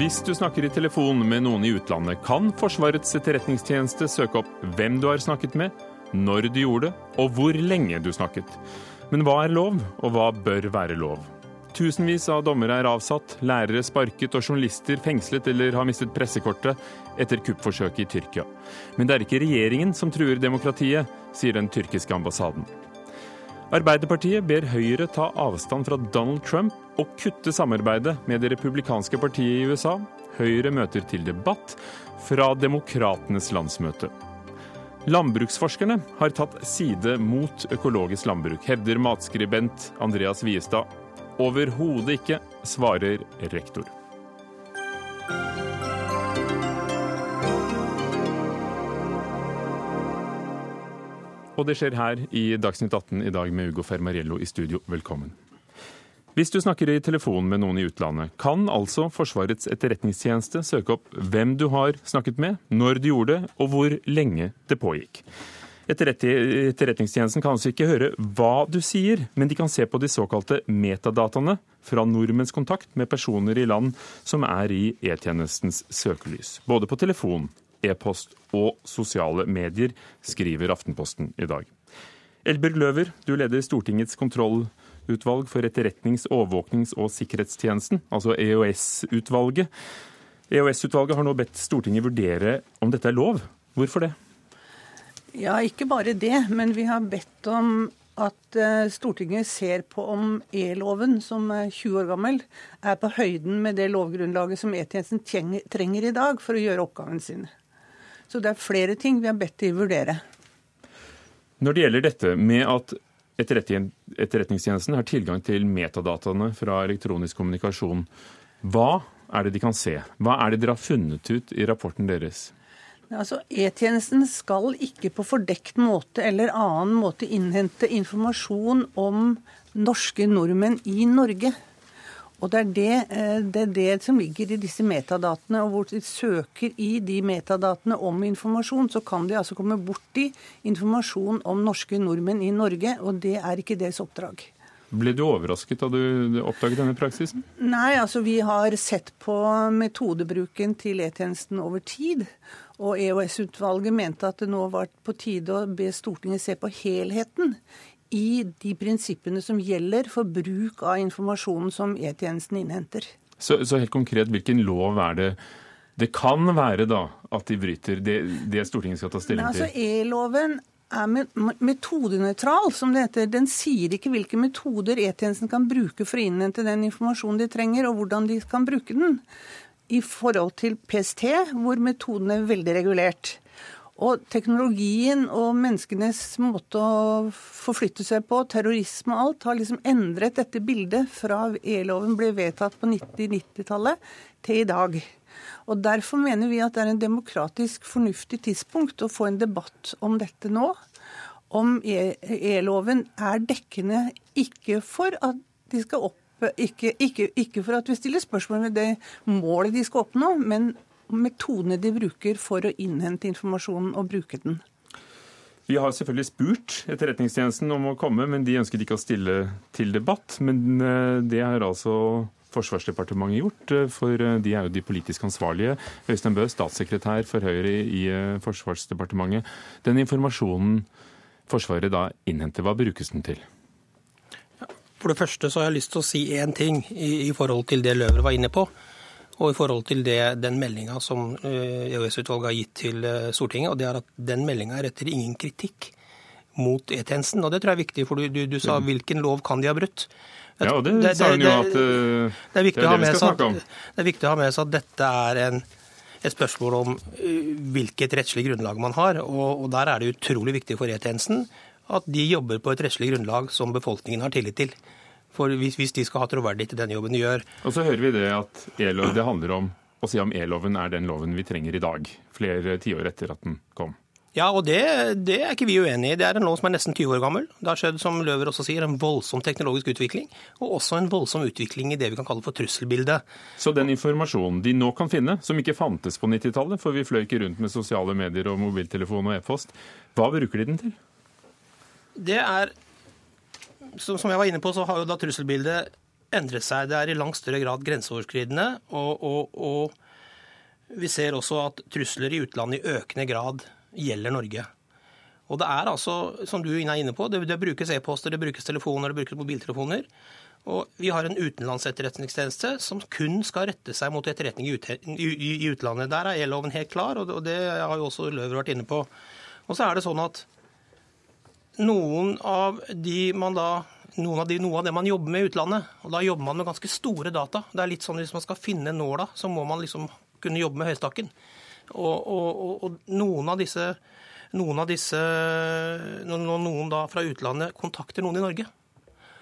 Hvis du snakker i telefon med noen i utlandet, kan Forsvarets etterretningstjeneste søke opp hvem du har snakket med, når du gjorde det, og hvor lenge du snakket. Men hva er lov, og hva bør være lov? Tusenvis av dommere er avsatt, lærere sparket og journalister fengslet eller har mistet pressekortet etter kuppforsøket i Tyrkia. Men det er ikke regjeringen som truer demokratiet, sier den tyrkiske ambassaden. Arbeiderpartiet ber Høyre ta avstand fra Donald Trump og kutte samarbeidet med det republikanske partiet i USA. Høyre møter til debatt fra Demokratenes landsmøte. Landbruksforskerne har tatt side mot økologisk landbruk, hevder matskribent Andreas Wiestad. Overhodet ikke, svarer rektor. Og det skjer her i Dagsnytt 18 i dag med Ugo Fermariello i studio. Velkommen. Hvis du snakker i telefon med noen i utlandet, kan altså Forsvarets etterretningstjeneste søke opp hvem du har snakket med, når du gjorde det, og hvor lenge det pågikk. Etterretningstjenesten kan altså ikke høre hva du sier, men de kan se på de såkalte metadataene fra nordmenns kontakt med personer i land som er i E-tjenestens søkelys. Både på telefon, e-post og sosiale medier, skriver Aftenposten i dag. Elbjørg Løver, du leder Stortingets kontrollutvalg for etterretnings-, overvåknings- og sikkerhetstjenesten, altså EOS-utvalget. EOS-utvalget har nå bedt Stortinget vurdere om dette er lov. Hvorfor det? Ja, ikke bare det, men vi har bedt om at eh, Stortinget ser på om E-loven, som er 20 år gammel, er på høyden med det lovgrunnlaget som E-tjenesten trenger i dag for å gjøre oppgaven sin. Så det er flere ting vi har bedt de vurdere. Når det gjelder dette med at Etterretningstjenesten har tilgang til metadataene fra elektronisk kommunikasjon, hva er det de kan se? Hva er det dere har funnet ut i rapporten deres? Altså, E-tjenesten skal ikke på fordekt måte eller annen måte innhente informasjon om norske nordmenn i Norge. Og det er det, eh, det er det, som ligger i disse metadatene. Og hvor de søker i de metadatene om informasjon, så kan de altså komme borti informasjon om norske nordmenn i Norge, og det er ikke deres oppdrag. Ble du overrasket da du oppdaget denne praksisen? Nei, altså vi har sett på metodebruken til E-tjenesten over tid. Og EOS-utvalget mente at det nå var på tide å be Stortinget se på helheten i de prinsippene som gjelder for bruk av informasjonen som E-tjenesten innhenter. Så, så, helt konkret, hvilken lov er det det kan være da at de bryter det, det Stortinget skal ta stilling til? Altså E-loven er metodenøytral, som det heter. Den sier ikke hvilke metoder E-tjenesten kan bruke for å innhente den informasjonen de trenger, og hvordan de kan bruke den i forhold til PST, hvor metoden er veldig regulert. Og teknologien og menneskenes måte å forflytte seg på, terrorisme og alt, har liksom endret dette bildet fra E-loven ble vedtatt på 90-90-tallet til i dag. Og Derfor mener vi at det er en demokratisk fornuftig tidspunkt å få en debatt om dette nå. Om E-loven er dekkende ikke for at de skal opp ikke, ikke, ikke, for at vi stiller spørsmål ved det målet de skal oppnå, men metodene de bruker for å innhente informasjonen og bruke den. Vi har selvfølgelig spurt Etterretningstjenesten om å komme, men de ønsket ikke å stille til debatt. Men eh, det har altså Forsvarsdepartementet gjort, eh, for eh, de er jo de politisk ansvarlige. Øystein Bøe, statssekretær for Høyre i Forsvarsdepartementet. Den informasjonen Forsvaret da innhenter, hva brukes den til? For det første så har jeg lyst til å si én ting i, i, forhold til det Løver var inne på. Og i forhold til det, den meldinga som EOS-utvalget har gitt til eh, Stortinget. og det er at Den meldinga retter ingen kritikk mot E-tjenesten. Og det tror jeg er viktig, for du, du, du sa mm. hvilken lov kan de ha brutt. Ja, og det, det sa hun jo at det er det, om. Det er viktig å ha med seg at dette er en, et spørsmål om uh, hvilket rettslig grunnlag man har. Og, og der er det utrolig viktig for E-tjenesten at de jobber på et rettslig grunnlag som befolkningen har tillit til. For hvis, hvis de skal ha troverdighet til den jobben de gjør. Og så hører vi det at e-lov, det handler om å si om e-loven er den loven vi trenger i dag, flere tiår etter at den kom. Ja, og det, det, er ikke vi uenig i. Det er en lov som er nesten 20 år gammel. Det har skjedd, som Løver også sier, en voldsom teknologisk utvikling, og også en voldsom utvikling i det vi kan kalle for trusselbildet. Så den informasjonen de nå kan finne, som ikke fantes på 90-tallet, for vi fløy ikke rundt med sosiale medier og mobiltelefon og e-post, hva bruker de den til? Det er som jeg var inne på, så har jo da trusselbildet endret seg. Det er i langt større grad grenseoverskridende. Og, og, og vi ser også at trusler i utlandet i økende grad gjelder Norge. Og det er altså, som du er inne på, det, det brukes e-poster, det brukes telefoner, det brukes mobiltelefoner. Og vi har en utenlandsetterretningstjeneste som kun skal rette seg mot etterretning i, ut, i, i utlandet. Der er E-loven helt klar, og det, har jo også Løver vært inne på. Og så er det sånn at noen av de man da noen av de, noe av det man jobber med i utlandet. Og da jobber man med ganske store data. Det er litt sånn Hvis man skal finne nåla, så må man liksom kunne jobbe med høystakken. Og, og, og noen av disse noen av disse Når noen da fra utlandet kontakter noen i Norge,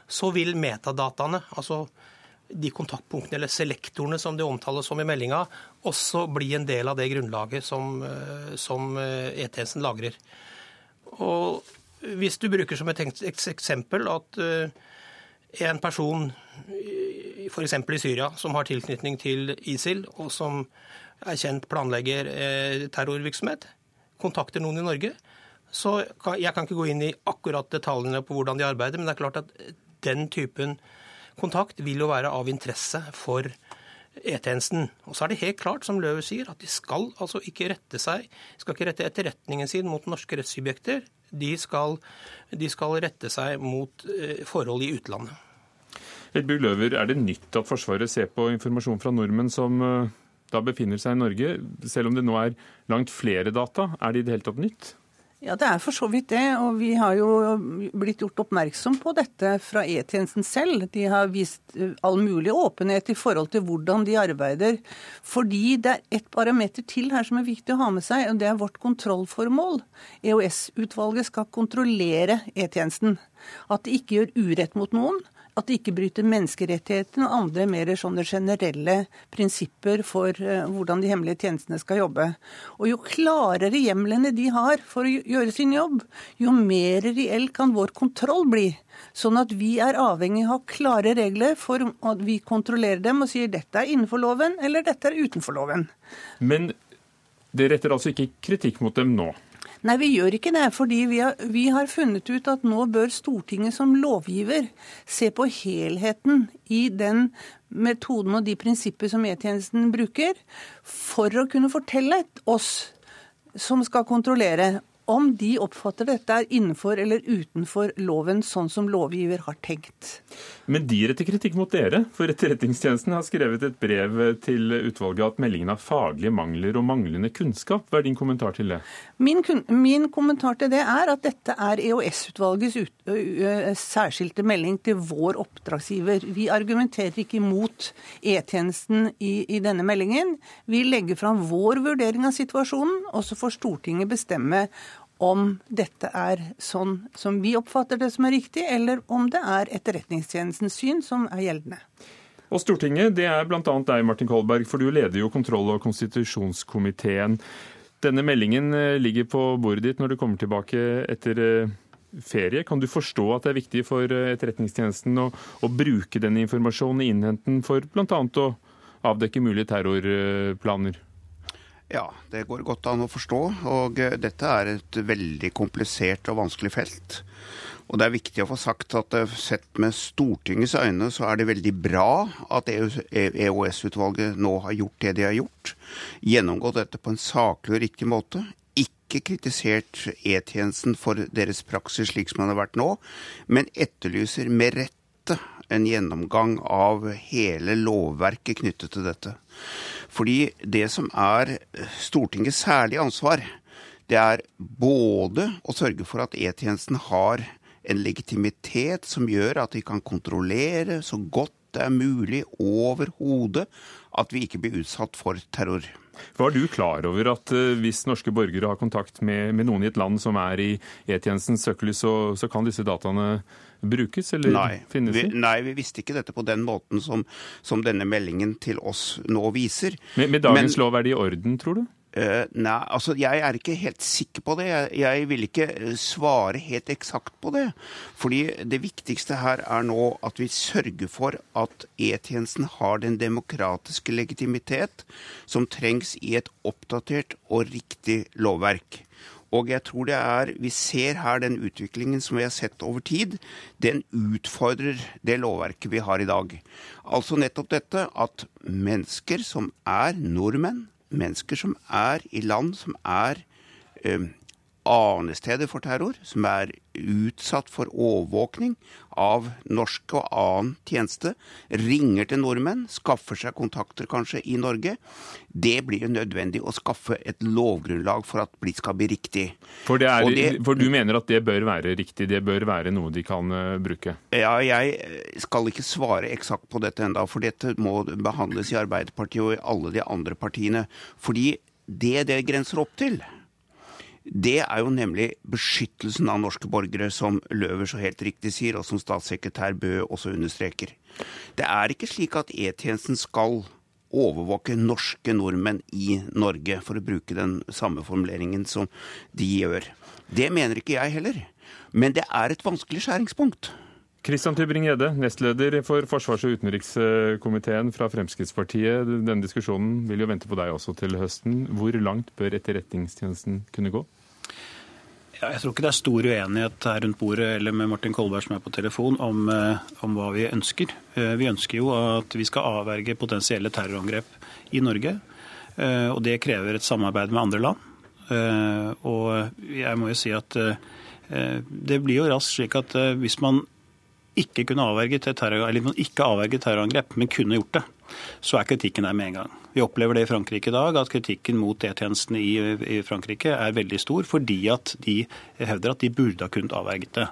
så vil metadataene, altså de kontaktpunktene eller selektorene som det omtales som i meldinga, også bli en del av det grunnlaget som, som E-tjenesten lagrer. Og hvis du bruker som et eksempel at eh, en person f.eks. i Syria som har tilknytning til ISIL, og som er kjent planlegger eh, terrorvirksomhet, kontakter noen i Norge, så Jeg kan ikke gå inn i akkurat detaljene på hvordan de arbeider, men det er klart at den typen kontakt vil jo være av interesse for E-tjenesten. Og så er det helt klart, som Løver sier, at de skal altså ikke rette seg, skal ikke rette etterretningen sin mot norske rettssubjekter de skal, de skal rette seg mot eh, forhold i utlandet. Edbjørg Løver, Er det nytt at Forsvaret ser på informasjon fra nordmenn som eh, da befinner seg i Norge? Selv om det nå er langt flere data, er det i det hele tatt nytt? Ja, det er for så vidt det. Og vi har jo blitt gjort oppmerksom på dette fra E-tjenesten selv. De har vist eh, all mulig åpenhet i forhold til hvordan de arbeider. Fordi det er et parameter til her som er viktig å ha med seg, og det er vårt kontrollformål. EOS-utvalget skal kontrollere E-tjenesten. At de ikke gjør urett mot noen at de ikke bryter menneskerettighetene og andre mer sånne generelle prinsipper for uh, hvordan de hemmelige tjenestene skal jobbe. Og jo klarere hjemlene de har for å gjøre sin jobb, jo mer reell kan vår kontroll bli. Sånn at vi er avhengig av klare regler for at vi kontrollerer dem og sier dette er innenfor loven eller dette er utenfor loven. Men det retter altså ikke kritikk mot dem nå? Nei, vi gjør ikke det. Fordi vi har, vi har, funnet ut at nå bør Stortinget som lovgiver se på helheten i den metoden og de prinsipper som E-tjenesten bruker, for å kunne fortelle oss som skal kontrollere, om de oppfatter dette er innenfor eller utenfor loven, sånn som lovgiver har tenkt. Men de retter kritikk mot dere, for Etterretningstjenesten har skrevet et brev til utvalget at meldingen har faglige mangler og manglende kunnskap. Hva er din kommentar til det? Min, min kommentar til det er at dette er EOS-utvalgets særskilte melding til vår oppdragsgiver. Vi argumenterer ikke mot E-tjenesten i, i denne meldingen. Vi legger fram vår vurdering av situasjonen, og så får Stortinget bestemme om dette er sånn som vi oppfatter det som er riktig, eller om det er Etterretningstjenestens syn som er gjeldende. Og Stortinget, det er bl.a. deg, Martin Kolberg, for du leder jo kontroll- og konstitusjonskomiteen. Denne meldingen eh, ligger på bordet ditt når du kommer tilbake etter eh, ferie. Kan du forstå at det er viktig for eh, Etterretningstjenesten å, å bruke denne informasjonen i innhenten for bl.a. å avdekke mulige terrorplaner? Ja, det går godt an å forstå. Og eh, dette er et veldig komplisert og vanskelig felt. Og det er viktig å få sagt at eh, sett med Stortingets øyne, så er det veldig bra at EOS-utvalget e nå har gjort det de har gjort. Gjennomgått dette på en saklig og riktig måte. Ikke kritisert E-tjenesten for deres praksis slik som den har vært nå, men etterlyser med rette en gjennomgang av hele lovverket knyttet til dette. Fordi det som er Stortingets særlige ansvar, det er både å sørge for at E-tjenesten har en legitimitet som gjør at de kan kontrollere så godt det er mulig overhodet at vi ikke blir utsatt for terror. Var du klar over at uh, hvis norske borgere har kontakt med, med, noen i et land som er i E-tjenestens søkelys, så, så, kan disse dataene brukes eller nei, finnes vi, nei, vi visste ikke dette på den måten som, som denne meldingen til oss nå viser. Med, med dagens Men, lov er det i orden, tror du? Uh, nei, altså jeg er ikke helt sikker på det. Jeg, jeg, vil ikke eh, svare helt eksakt på det. Fordi det viktigste her er nå at vi sørger for at E-tjenesten har den demokratiske legitimitet som trengs i et oppdatert og riktig lovverk. Og jeg tror det er Vi ser her den utviklingen som vi har sett over tid. Den utfordrer det lovverket vi har i dag. Altså nettopp dette at mennesker som er nordmenn, mennesker som er i land som er eh, arnesteder for terror, som er utsatt for overvåkning av norsk og annen tjeneste, ringer til nordmenn, skaffer seg kontakter kanskje i Norge. Det blir jo nødvendig å skaffe et lovgrunnlag for at det skal bli riktig. For, er, det, for, du mener at det bør være riktig, det bør være noe de kan uh, bruke? Ja, jeg skal ikke svare eksakt på dette enda, for dette må behandles i Arbeiderpartiet og i alle de andre partiene. Fordi det det grenser opp til, det er jo nemlig beskyttelsen av norske borgere, som Løver så helt riktig sier, og som statssekretær Bø også understreker. Det er ikke slik at E-tjenesten skal overvåke norske nordmenn i Norge, for å bruke den samme formuleringen som de gjør. Det mener ikke jeg heller. Men det er et vanskelig skjæringspunkt. Kristian Tybring-Gjedde, nestleder for forsvars- og utenrikskomiteen fra Fremskrittspartiet. Denne diskusjonen vil jo vente på deg også til høsten. Hvor langt bør Etterretningstjenesten kunne gå? Ja, jeg tror ikke det er stor uenighet her rundt bordet eller med Martin Kolberg som er på telefon, om, eh, om, hva vi ønsker. Eh, vi ønsker jo at vi skal avverge potensielle terrorangrep i Norge. Eh, og det krever et samarbeid med andre land. Og jeg må jo si at det blir jo raskt slik at hvis man ikke kunne avverget terror, eller man ikke avverget terrorangrep, men kunne gjort det, så er kritikken der med en gang. Vi opplever det i Frankrike i dag, at kritikken mot E-tjenestene i, Frankrike er veldig stor, fordi at de hevder at de burde ha kunnet avverget det.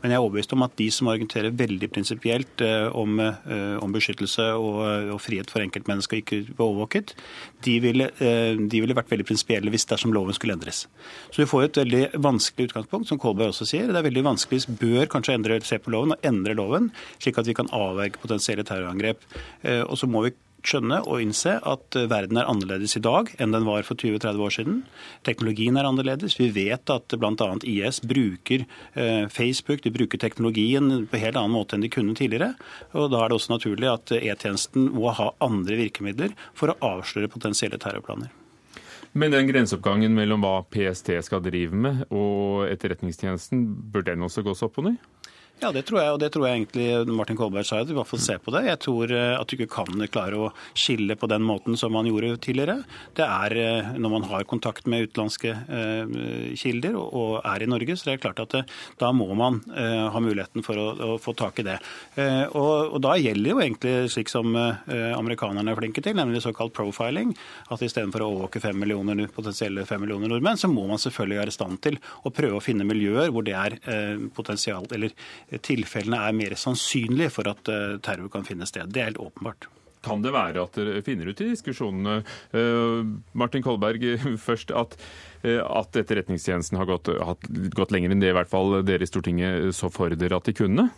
Men jeg er overbevist om at de som argumenterer veldig prinsipielt eh, om, eh, om, beskyttelse og, og, frihet for enkeltmennesker ikke overvåket, de ville, eh, de ville vært veldig prinsipielle hvis dersom loven skulle endres. Så vi får et veldig vanskelig utgangspunkt, som Kolberg også sier. Det er veldig vanskelig, bør kanskje endre, se på loven og endre loven, slik at vi kan avverge potensielle terrorangrep. Eh, og så må vi skjønne og innse at eh, verden er annerledes i dag enn den var for 20-30 år siden. Teknologien er annerledes. Vi vet at bl.a. IS bruker eh, Facebook, de bruker teknologien på en helt annen måte enn de kunne tidligere. Og Da er det også naturlig at E-tjenesten må ha andre virkemidler for å avsløre potensielle terrorplaner. Men den grenseoppgangen mellom hva PST skal drive med og Etterretningstjenesten, bør den også gås opp på ny? Ja, det tror jeg, og det tror jeg egentlig Martin Kolberg sa. at I hvert fall se på det. Jeg tror eh, at du ikke kan klare å skille på den måten som man gjorde tidligere. Det er eh, når man har kontakt med utenlandske eh, kilder og er i Norge, så det er klart at da må man ha muligheten for å, å få tak i det. Og, og, da gjelder jo egentlig slik som amerikanerne er flinke til, nemlig såkalt profiling. At istedenfor å overvåke fem millioner, potensielle fem millioner nordmenn, så må man selvfølgelig være i stand til å prøve å finne miljøer hvor det er potensial, eller tilfellene er mer sannsynlige for at eh, terror kan finne sted. Det er helt åpenbart. Kan det være at dere finner ut i diskusjonene, eh, Martin Kolberg først, at, eh, at Etterretningstjenesten har gått, gått, lenger enn det i hvert fall dere i Stortinget så for dere at de kunne?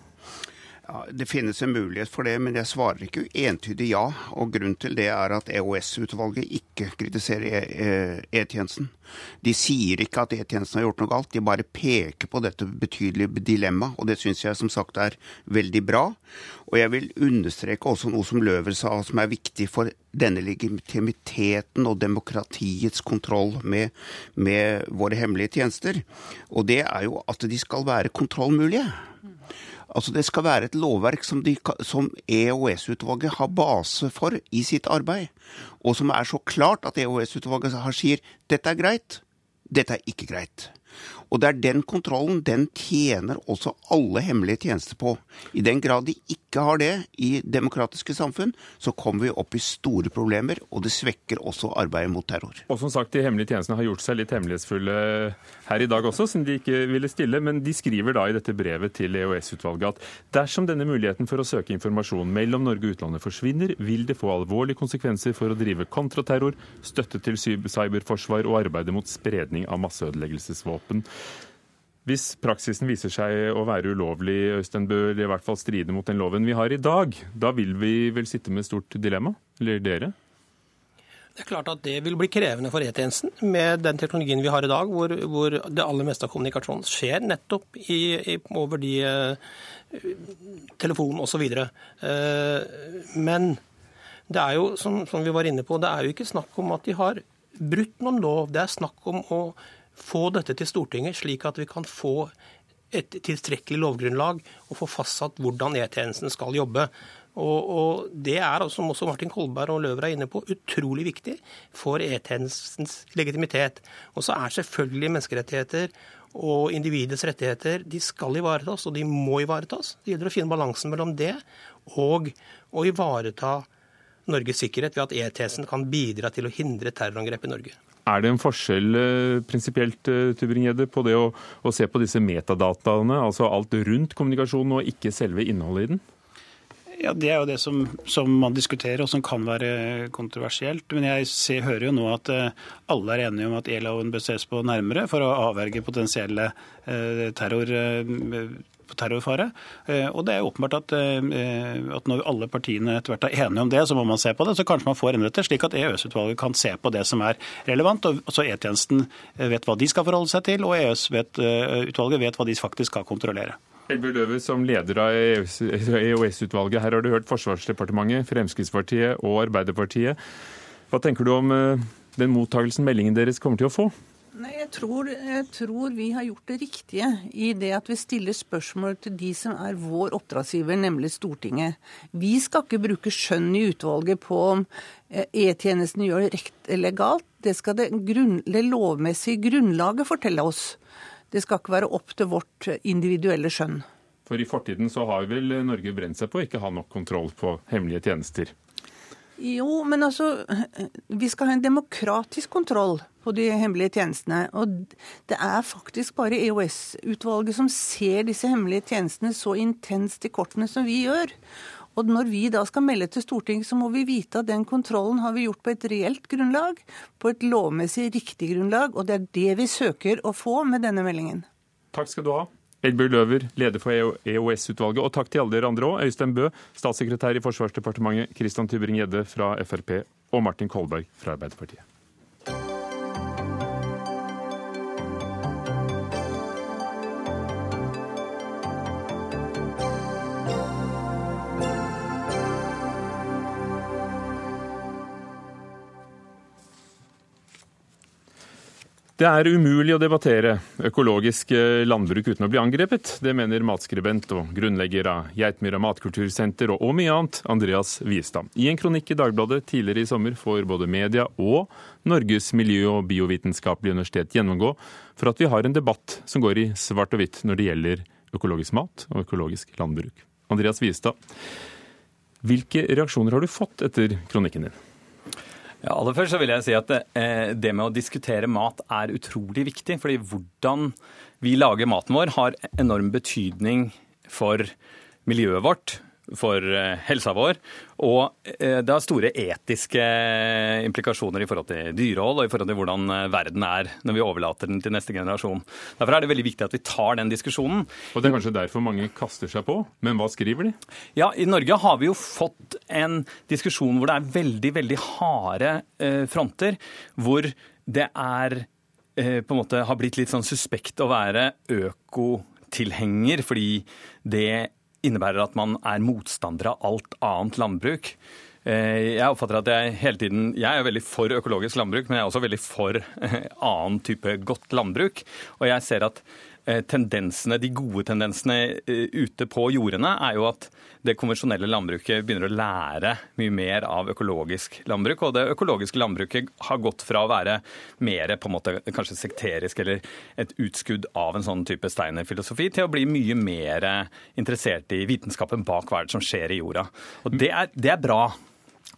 Det finnes en mulighet for det, men jeg svarer ikke entydig ja. Og Grunnen til det er at EOS-utvalget ikke kritiserer e- E-tjenesten. De sier ikke at E-tjenesten har gjort noe galt, de bare peker på dette betydelige dilemmaet. Og det syns jeg som sagt er veldig bra. Og jeg vil understreke også noe som Løver sa, som er viktig for denne legitimiteten og demokratiets kontroll med, med våre hemmelige tjenester. Og det er jo at de skal være kontrollmulige. Altså Det skal være et lovverk som, som EOS-utvalget har base for i sitt arbeid, og som er så klart at EOS-utvalget sier dette er greit, dette er ikke greit. Og det er den kontrollen den tjener også alle hemmelige tjenester på. I den grad de ikke har det i demokratiske samfunn, så kommer vi opp i store problemer, og det svekker også arbeidet mot terror. Og som sagt, De hemmelige tjenestene har gjort seg litt hemmelighetsfulle her i dag også, som de ikke ville stille. Men de skriver da i dette brevet til EOS-utvalget at dersom denne muligheten for å søke informasjon mellom Norge og utlandet forsvinner, vil det få alvorlige konsekvenser for å drive kontraterror, støtte til cyberforsvar og arbeide mot spredning av masseødeleggelsesvåpen. Hvis praksisen viser seg å være ulovlig, Øystein bør i hvert fall stride mot den loven vi har i dag, da vil vi vel sitte med et stort dilemma? Eller dere? Det er klart at det vil bli krevende for E-tjenesten med den teknologien vi har i dag, hvor, hvor det aller meste av kommunikasjonen skjer nettopp i, i, over de uh, telefon osv. Uh, men det er jo, som, som vi var inne på, det er jo ikke snakk om at de har brutt noen lov. Det er snakk om å få dette til Stortinget, slik at vi kan få et tilstrekkelig lovgrunnlag og få fastsatt hvordan E-tjenesten skal jobbe. Og, og, Det er, som også Martin Kolberg og Løver er inne på, utrolig viktig for E-tjenestens legitimitet. Og så er selvfølgelig menneskerettigheter og individets rettigheter de skal ivaretas, og de må ivaretas. Det gjelder å finne balansen mellom det og å ivareta Norges sikkerhet ved at E-tjenesten kan bidra til å hindre terrorangrep i Norge. Er det en forskjell eh, prinsipielt eh, Tubring-Gjedde, på det å, å, se på disse metadataene, altså alt rundt kommunikasjonen og ikke selve innholdet i den? Ja, Det er jo det som, som, man diskuterer, og som kan være kontroversielt. Men jeg ser, hører jo nå at uh, alle er enige om at e-loven bør ses på nærmere for å avverge potensielle terror. Uh, terrorfare. Og det er åpenbart at, at, når alle partiene etter hvert er enige om det, så må man se på det. Så kanskje man får endret det, slik at EØS-utvalget kan se på det som er relevant. og så E-tjenesten vet hva de skal forholde seg til, og EØS-utvalget vet hva de faktisk skal kontrollere. Elbjørn Løve, som leder av EOS-utvalget. Her har du hørt Forsvarsdepartementet, Fremskrittspartiet og Arbeiderpartiet. Hva tenker du om eh, den mottagelsen meldingen deres kommer til å få? Nei, jeg tror, jeg tror, vi har gjort det riktige i det at vi stiller spørsmål til de som er vår oppdragsgiver, nemlig Stortinget. Vi skal ikke bruke skjønn i utvalget på om eh, E-tjenesten gjør det rett eller galt. Det skal det, grunn, det lovmessige grunnlaget fortelle oss. Det skal ikke være opp til vårt individuelle skjønn. For i fortiden så har vel Norge brent seg på å ikke ha nok kontroll på hemmelige tjenester? Jo, men altså Vi skal ha en demokratisk kontroll på de hemmelige tjenestene. Og det er faktisk bare EOS-utvalget som ser disse hemmelige tjenestene så intenst i kortene som vi gjør. Og når vi da skal melde til Stortinget, så må vi vite at den kontrollen har vi gjort på et reelt grunnlag, på et lovmessig riktig grunnlag, og det er det vi søker å få med denne meldingen. Takk skal du ha. Elbjørg Løver, leder for EOS-utvalget, og takk til alle dere andre òg. Øystein Bø, statssekretær i Forsvarsdepartementet, Christian Tybring-Gjedde fra Frp og Martin Kolberg fra Arbeiderpartiet. Det er umulig å debattere økologisk eh, landbruk uten å bli angrepet. Det mener matskribent og grunnlegger av Geitmyra matkultursenter og, mye annet, Andreas Wiestad. I en kronikk i Dagbladet tidligere i sommer får både media og Norges miljø- og biovitenskapelige universitet gjennomgå for at vi har en debatt som går i svart og hvitt når det gjelder økologisk mat og økologisk landbruk. Andreas Wiestad, hvilke reaksjoner har du fått etter kronikken din? Ja, aller først så vil jeg si at det, eh, det med å diskutere mat er utrolig viktig. fordi hvordan vi lager maten vår har enorm betydning for miljøet vårt, for eh, helsa vår. Og eh, det har store etiske implikasjoner i forhold til dyrehold og i forhold til hvordan eh, verden er når vi overlater den til neste generasjon. Derfor er det veldig viktig at vi tar den diskusjonen. Og Det er kanskje derfor mange kaster seg på, men hva skriver de? Ja, I Norge har vi jo fått en diskusjon hvor det er veldig, veldig harde fronter. Hvor det er på en måte har blitt litt sånn suspekt å være økotilhenger, fordi det innebærer at man er motstander av alt annet landbruk. Eh, jeg oppfatter at jeg hele tiden Jeg er veldig for økologisk landbruk, men jeg er også veldig for annen type godt landbruk. Og jeg ser at Eh, tendensene, de gode tendensene eh, ute på jordene, er jo at det konvensjonelle landbruket begynner å lære mye mer av økologisk landbruk. Og det økologiske landbruket har gått fra å være mer på en måte kanskje sekterisk eller et utskudd av en sånn type Steiner-filosofi, til å bli mye mer interessert i vitenskapen bak hva som skjer i jorda. Og det er, det er bra.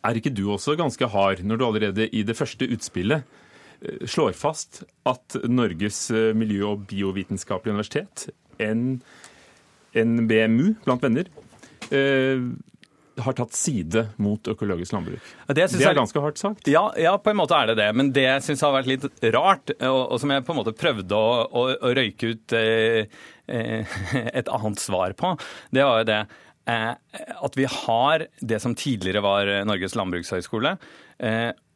Er ikke du også ganske hard når du allerede i det første utspillet Eh, slår fast at Norges eh, miljø- og biovitenskapelige universitet, NBMU blant venner, eh, har tatt side mot økologisk landbruk. Det, det er ganske hardt sagt? Ja, ja, på en måte er det det. Men det jeg syns har vært litt rart, og, og, som jeg på en måte prøvde å, å, å røyke ut eh, et annet svar på, det var jo det eh, at vi har det som tidligere var Norges landbrukshøgskole.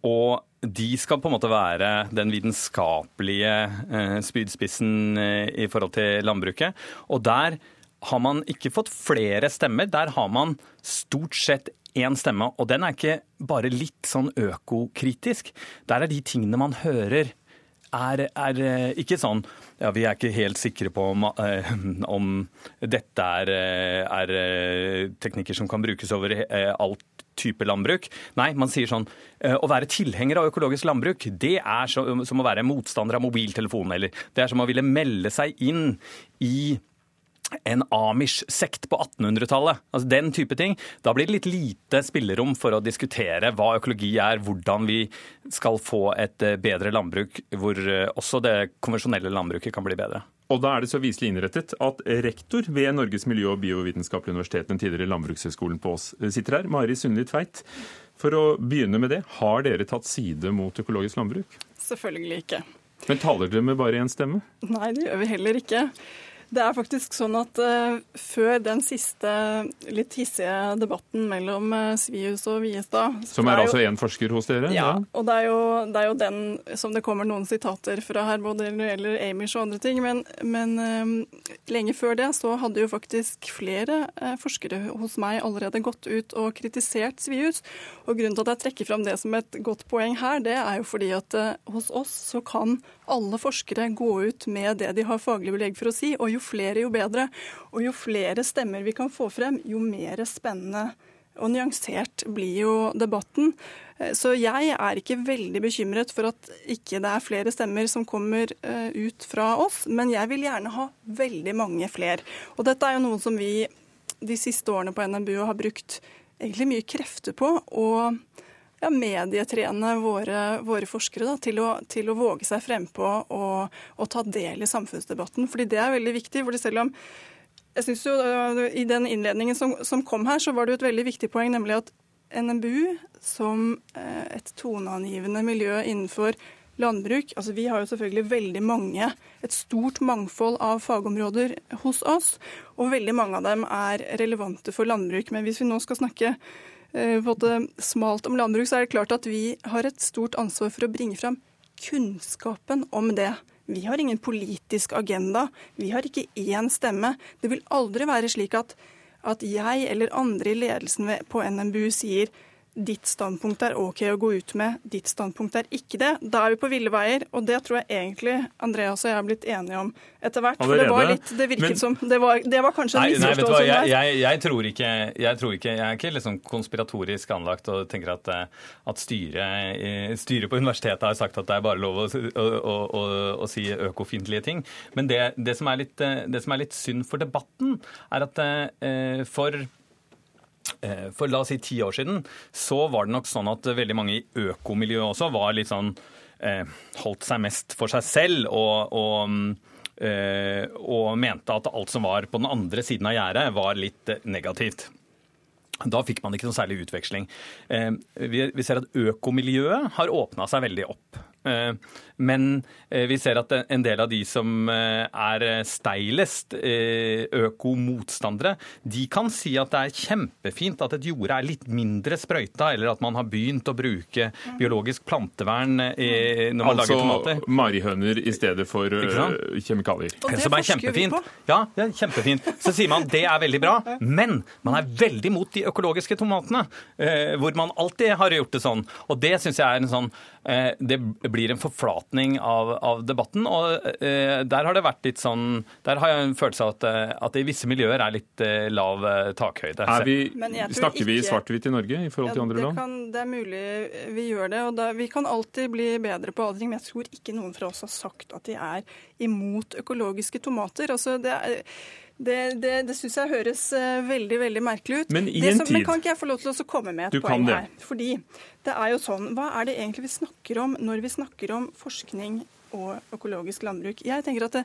Eh, og de skal på en måte være den vitenskapelige eh, spydspissen eh, i forhold til landbruket. Og der har man ikke fått flere stemmer. Der har man stort sett én stemme, og den er ikke bare litt sånn økokritisk. Der er de tingene man hører er, er, ikke sånn ja, vi er ikke helt sikre på om, om dette er, er, teknikker som kan brukes over alt type landbruk. Nei, man sier sånn å være tilhenger av økologisk landbruk, det er som å være motstander av mobiltelefon. Eller det er som å ville melde seg inn i en Amish-sekt på 1800-tallet. Altså Den type ting. Da blir det litt lite spillerom for å diskutere hva økologi er, hvordan vi skal få et eh, bedre landbruk hvor eh, også det konvensjonelle landbruket kan bli bedre. Og da er det så viselig innrettet at rektor ved Norges miljø- og biovitenskapelige universitet, den tidligere Landbrukshøgskolen på Ås, sitter her, Mari Sundli Tveit. For å begynne med det, har dere tatt side mot økologisk landbruk? Selvfølgelig ikke. Men taler dere med bare én stemme? Nei, det gjør vi heller ikke. Det er faktisk sånn at uh, før den siste litt hissige debatten mellom uh, Svius og Viestad Som er, er altså én forsker hos dere? Ja, ja. og det er, jo, det er, jo, den som det kommer noen sitater fra her, både når det gjelder Amish og andre ting. Men, men uh, lenge før det så hadde jo faktisk flere forskere hos meg allerede gått ut og kritisert Svius. Og grunnen til at jeg trekker fram det som et godt poeng her, det er jo fordi at hos oss så kan alle forskere gå ut med det de har faglig belegg for å si. og jo flere, jo bedre. Og jo flere stemmer vi kan få frem, jo mer spennende og nyansert blir jo debatten. Så jeg er ikke veldig bekymret for at ikke det er flere stemmer som kommer eh, ut fra oss, men jeg vil gjerne ha veldig mange flere. Og dette er jo noe som vi de siste årene på NMBU har brukt egentlig mye krefter på. og ja, medietrene våre, våre forskere da, til, å, til, å, våge seg frempå og, og ta del i samfunnsdebatten. Fordi det er veldig viktig. fordi selv om jeg synes jo øh, I den innledningen som, som, kom her, så var det jo et veldig viktig poeng, nemlig at NMBU som øh, et toneangivende miljø innenfor landbruk altså Vi har jo selvfølgelig veldig mange, et stort mangfold av fagområder hos oss. Og veldig mange av dem er relevante for landbruk. Men hvis vi nå skal snakke smalt om landbruk, så er det klart at vi har et stort ansvar for å bringe fram kunnskapen om det. Vi har ingen politisk agenda. Vi har ikke én stemme. Det vil aldri være slik at, at jeg eller andre i ledelsen på NMBU sier ditt standpunkt er OK å gå ut med, ditt standpunkt er ikke det. Da er vi på ville veier, og det tror jeg egentlig Andreas og jeg har blitt enige om etter hvert. For det var litt, det virket Men, som det var, det var, kanskje en misforståelse. Jeg, jeg, jeg, tror ikke, jeg tror ikke Jeg er ikke liksom konspiratorisk anlagt og tenker at, eh, at styret, styret, på universitetet har sagt at det er bare lov å, å, å, å si økofiendtlige ting. Men det, det, som litt, eh, det, som er litt, synd for debatten, er at for Eh, for la oss si ti år siden så var det nok sånn at veldig mange i økomiljøet også var litt sånn eh, Holdt seg mest for seg selv og, og, eh, og mente at alt som var på den andre siden av gjerdet, var litt negativt. Da fikk man ikke noe særlig utveksling. Vi ser at økomiljøet har åpna seg veldig opp. Men eh, vi ser at en del av de som eh, er steilest eh, økomotstandere, de kan si at det er kjempefint at et jorde er litt mindre sprøyta, eller at man har begynt å bruke biologisk plantevern når man altså, lager tomater. Altså marihøner i stedet for kjemikalier. Og det som er kjempefint. Ja, det er kjempefint. Så sier man det er veldig bra, men man er veldig mot de økologiske tomatene, hvor man alltid har gjort det sånn. Og det syns jeg er en sånn Det blir en forflatning av, av debatten. Og eh, der har det vært litt sånn Der har jeg en følelse av at, eh, at det i visse miljøer er litt eh, lav takhøyde. takhøyde. Vi, snakker vi svart-hvitt i Norge i forhold til andre land? Kan, det er mulig vi gjør det. og da, Vi kan alltid bli bedre på alle ting, men jeg tror ikke noen fra oss har sagt at de er imot økologiske tomater. altså det er det, det, det syns jeg høres uh, veldig veldig merkelig ut. Men i en som, tid... Men kan ikke jeg få lov til å komme med et poeng her? Fordi det er jo sånn, Hva er det egentlig vi snakker om når vi snakker om forskning og økologisk landbruk? Jeg tenker at det,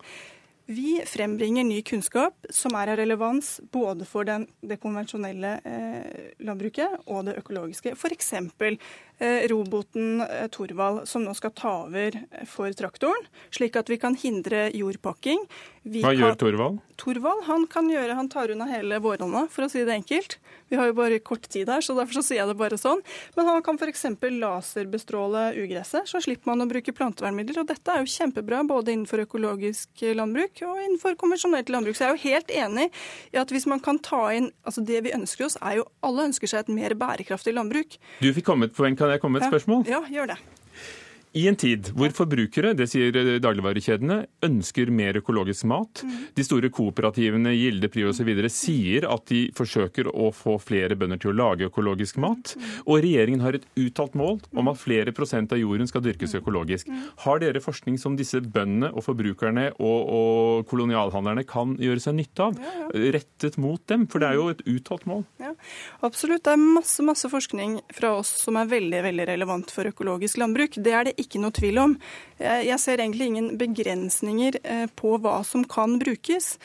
vi frembringer ny kunnskap som er av relevans både for den, det konvensjonelle eh, landbruket og det økologiske. F.eks. Eh, roboten eh, Torvald, som nå skal ta over eh, for traktoren, slik at vi kan hindre jordpakking. Vi Hva gjør Torvald? Torvald han kan gjøre, han tar unna hele våronna, for å si det enkelt. Vi har jo bare kort tid her, så derfor så sier jeg det bare sånn. Men han kan f.eks. laserbestråle ugresset, så slipper man å bruke plantevernmidler. Og dette er jo kjempebra både innenfor økologisk landbruk og innenfor konvensjonelt landbruk. Så jeg er jo helt enig i at hvis man kan ta inn altså Det vi ønsker oss, er jo Alle ønsker seg et mer bærekraftig landbruk. Du fikk komme et poeng, kan jeg komme med et spørsmål? Ja, gjør det. I en tid hvor forbrukere, det sier dagligvarekjedene, ønsker mer økologisk mat, de store kooperativene Gilde, Prio osv. sier at de forsøker å få flere bønder til å lage økologisk mat, og regjeringen har et uttalt mål om at flere prosent av jorden skal dyrkes økologisk. Har dere forskning som disse bøndene og forbrukerne og, og kolonialhandlerne kan gjøre seg nytte av, rettet mot dem? For det er jo et uttalt mål. Ja, absolutt. Det er masse, masse forskning fra oss som er veldig, veldig relevant for økologisk landbruk. Det er det ikke noe tvil om. Jeg ser egentlig ingen begrensninger eh, på hva som kan brukes.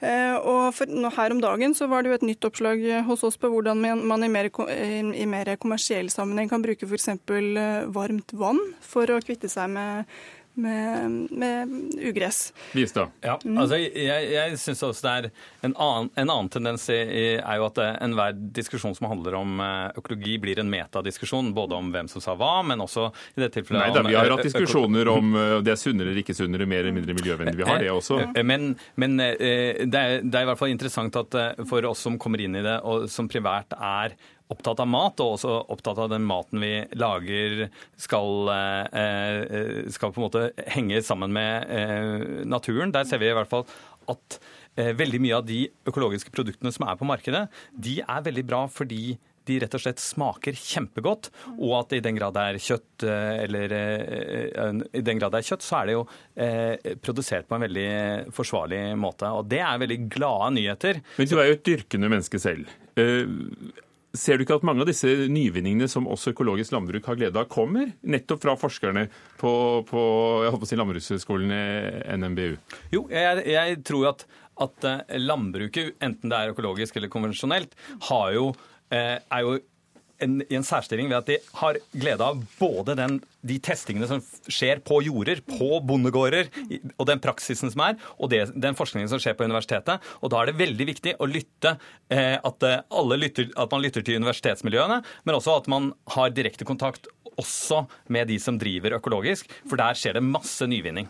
Eh, og her om dagen så var det jo et nytt oppslag hos oss på hvordan man i mer, i mer kommersiell sammenheng kan bruke f.eks. Eh, varmt vann for å kvitte seg med med, med ugress. Vistad. Ja, altså jeg, jeg syns også det er en annen, en annen tendens er jo at enhver diskusjon som handler om eh, økologi, blir en metadiskusjon. Både om hvem som sa hva, men også i det tilfellet Nei da, vi har hatt diskusjoner om eh, det er sunnere eller ikke sunnere, mer eller mindre miljøvennlig. Vi har det også. Eh, men, men det, er, det, er, i hvert fall interessant at for oss som kommer inn i det, og som privært er opptatt av mat, og også opptatt av den maten vi lager skal, eh, skal på en måte henge sammen med eh, naturen. Der ser vi i hvert fall at eh, veldig mye av de økologiske produktene som er på markedet, de er veldig bra fordi de rett og slett smaker kjempegodt, og at i den grad det er kjøtt, eller i den grad det er kjøtt, så er det jo eh, produsert på en veldig forsvarlig måte. Og det er veldig glade nyheter. Men du er jo et dyrkende menneske selv. Eh, Ser du ikke at mange av disse nyvinningene som også økologisk landbruk har glede av, kommer nettopp fra forskerne på, på, på si Landbrukshøgskolen NMBU? Jo, jeg, jeg tror at, at, eh, landbruket, enten det er økologisk eller konvensjonelt, jo, eh, er jo en, i en særstilling ved at de har glede av både den, de testingene som skjer på jorder, på bondegårder, og den praksisen som er, og det, den forskningen som skjer på universitetet. Og da er det veldig viktig å lytte, eh, at, eh, lytter, at man lytter til universitetsmiljøene, men også at man har direkte kontakt også med de som driver økologisk, for der skjer det masse nyvinning.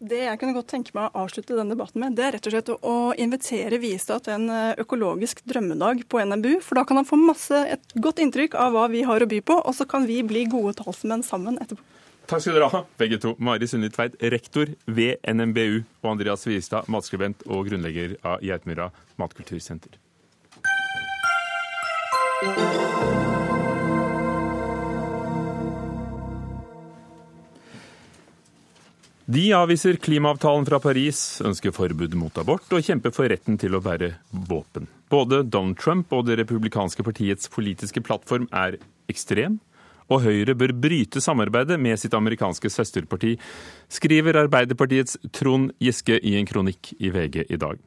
Det jeg kunne godt tenke meg å avslutte denne debatten med, det er rett og slett å invitere Viestad til en eh, økologisk drømmedag på NMBU. For da kan han få masse, et godt inntrykk av hva vi har å by på, og så kan vi bli gode talsmenn sammen etterpå. Takk skal dere ha, begge to. Mari Sundli Tveit, rektor ved NMBU, og Andreas Viestad, matskribent og grunnlegger av Geitmyra matkultursenter. De avviser klimaavtalen fra Paris, ønsker forbud mot abort og kjemper for retten til å bære våpen. Både Donald Trump og det republikanske partiets politiske plattform er ekstrem, og Høyre bør bryte samarbeidet med sitt amerikanske søsterparti, skriver Arbeiderpartiets Trond Giske i en kronikk i VG i dag.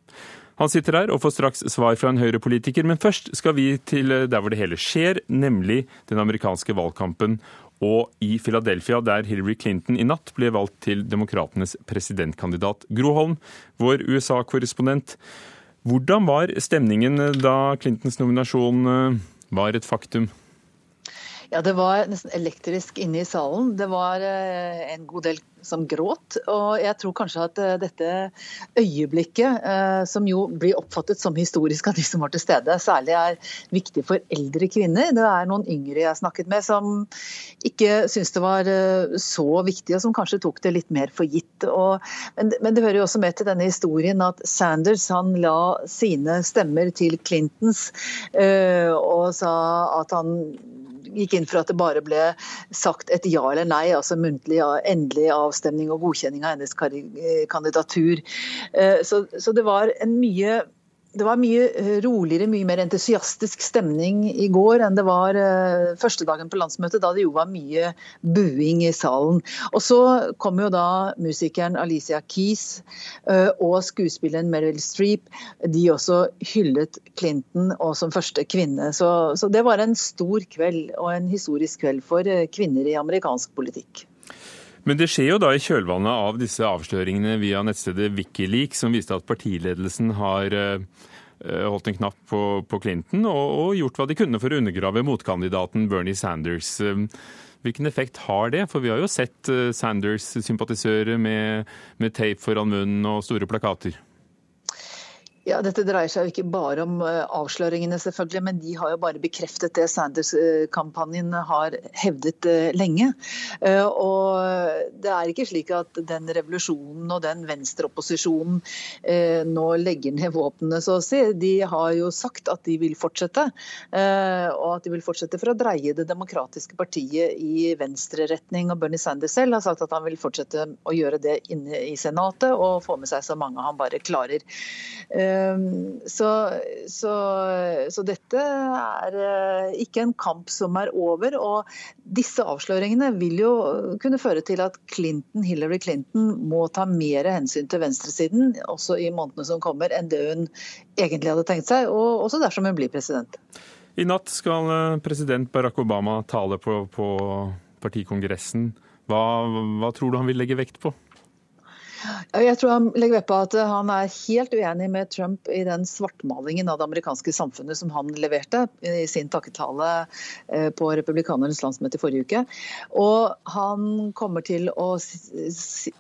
Han sitter her og får straks svar fra en Høyre-politiker, men først skal vi til der hvor det hele skjer, nemlig den amerikanske valgkampen og i Philadelphia, der Hillary Clinton i natt ble valgt til demokratenes presidentkandidat. Gro Holm, vår USA-korrespondent. Hvordan var stemningen da Clintons nominasjon eh, var et faktum? Ja, Det var nesten elektrisk inne i salen. Det var eh, en god del som gråt. Og jeg tror kanskje at eh, dette øyeblikket, eh, som jo blir oppfattet som historisk av de som var til stede, særlig er viktig for eldre kvinner. Det er noen yngre jeg har snakket med som ikke syns det var så viktig, og som kanskje tok det litt mer for gitt. Og, men, men, det hører jo også med til denne historien at Sanders han la sine stemmer til Clintons og sa at han gikk inn for at det bare ble sagt et ja eller nei, altså muntlig ja, endelig avstemning og godkjenning av hennes kandidatur. Eh, så, så det var en mye det var mye eh, roligere, mye mer entusiastisk stemning i går enn det var uh, første dagen på landsmøtet, da det jo var mye buing i salen. Og så kom jo da musikeren Alicia Keys uh, og skuespilleren Meryl Streep. De også hyllet Clinton og som første kvinne. Så, så det var en stor kveld og en historisk kveld for kvinner i amerikansk politikk. Men det skjer jo da i kjølvannet av disse avsløringene via nettstedet Wikileaks, som viste at partiledelsen har eh, holdt en knapp på, på Clinton og, og, gjort hva de kunne for å undergrave motkandidaten Bernie Sanders. Eh, hvilken effekt har det? For vi har jo sett eh, Sanders-sympatisører med, med tape foran munnen og store plakater. Ja, Dette dreier seg jo ikke bare om eh, avsløringene, selvfølgelig, men de har jo bare bekreftet det Sanders-kampanjen har hevdet eh, lenge. Eh, og Det er ikke slik at den revolusjonen og den venstreopposisjonen nå legger ned våpnene, så å si. De har jo sagt at de vil fortsette, og at de vil fortsette for å dreie det demokratiske partiet i venstreretning. Og Bernie Sanders selv har sagt at han vil fortsette å gjøre det inne i Senatet og få med seg så mange han bare klarer. Ehm, så, så, så, dette er eh, ikke en kamp som er over. Og disse avsløringene vil jo kunne føre til at Clinton, Hillary Clinton må ta mer hensyn til venstresiden også i månedene som kommer, enn det hun egentlig hadde tenkt seg, og også dersom hun blir president. I natt skal eh, president Barack Obama tale på, på partikongressen. Hva, hva tror du han vil legge vekt på? Jeg tror han legger vekt på at han er helt uenig med Trump i den svartmalingen av det amerikanske samfunnet som han leverte i sin takketale eh, på republikanernes landsmøte i forrige uke. Og han kommer til å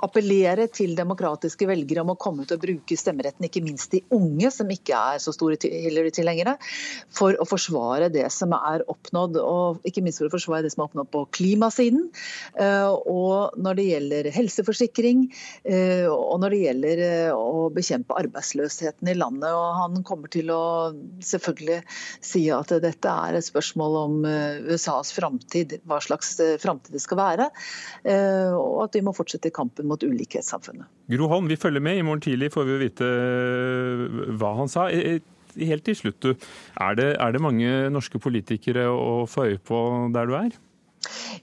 appellere til demokratiske velgere om å komme til å bruke stemmeretten, ikke minst de unge, som ikke er så store Hillary-tilhengere, for å forsvare det som er oppnådd. Og ikke minst for å forsvare det som er oppnådd på klimasiden. Eh, og når det gjelder helseforsikring Eh, og når det gjelder eh, å bekjempe arbeidsløsheten i landet. og Han kommer til å selvfølgelig si at dette er et spørsmål om eh, USAs framtid, hva slags framtid det skal være. Og at vi må fortsette kampen mot ulikhetssamfunnet. Gro Holm, vi følger med. I morgen tidlig får vi vite hva han sa. Helt til slutt. Er det, er det mange norske politikere å få øye på der du er?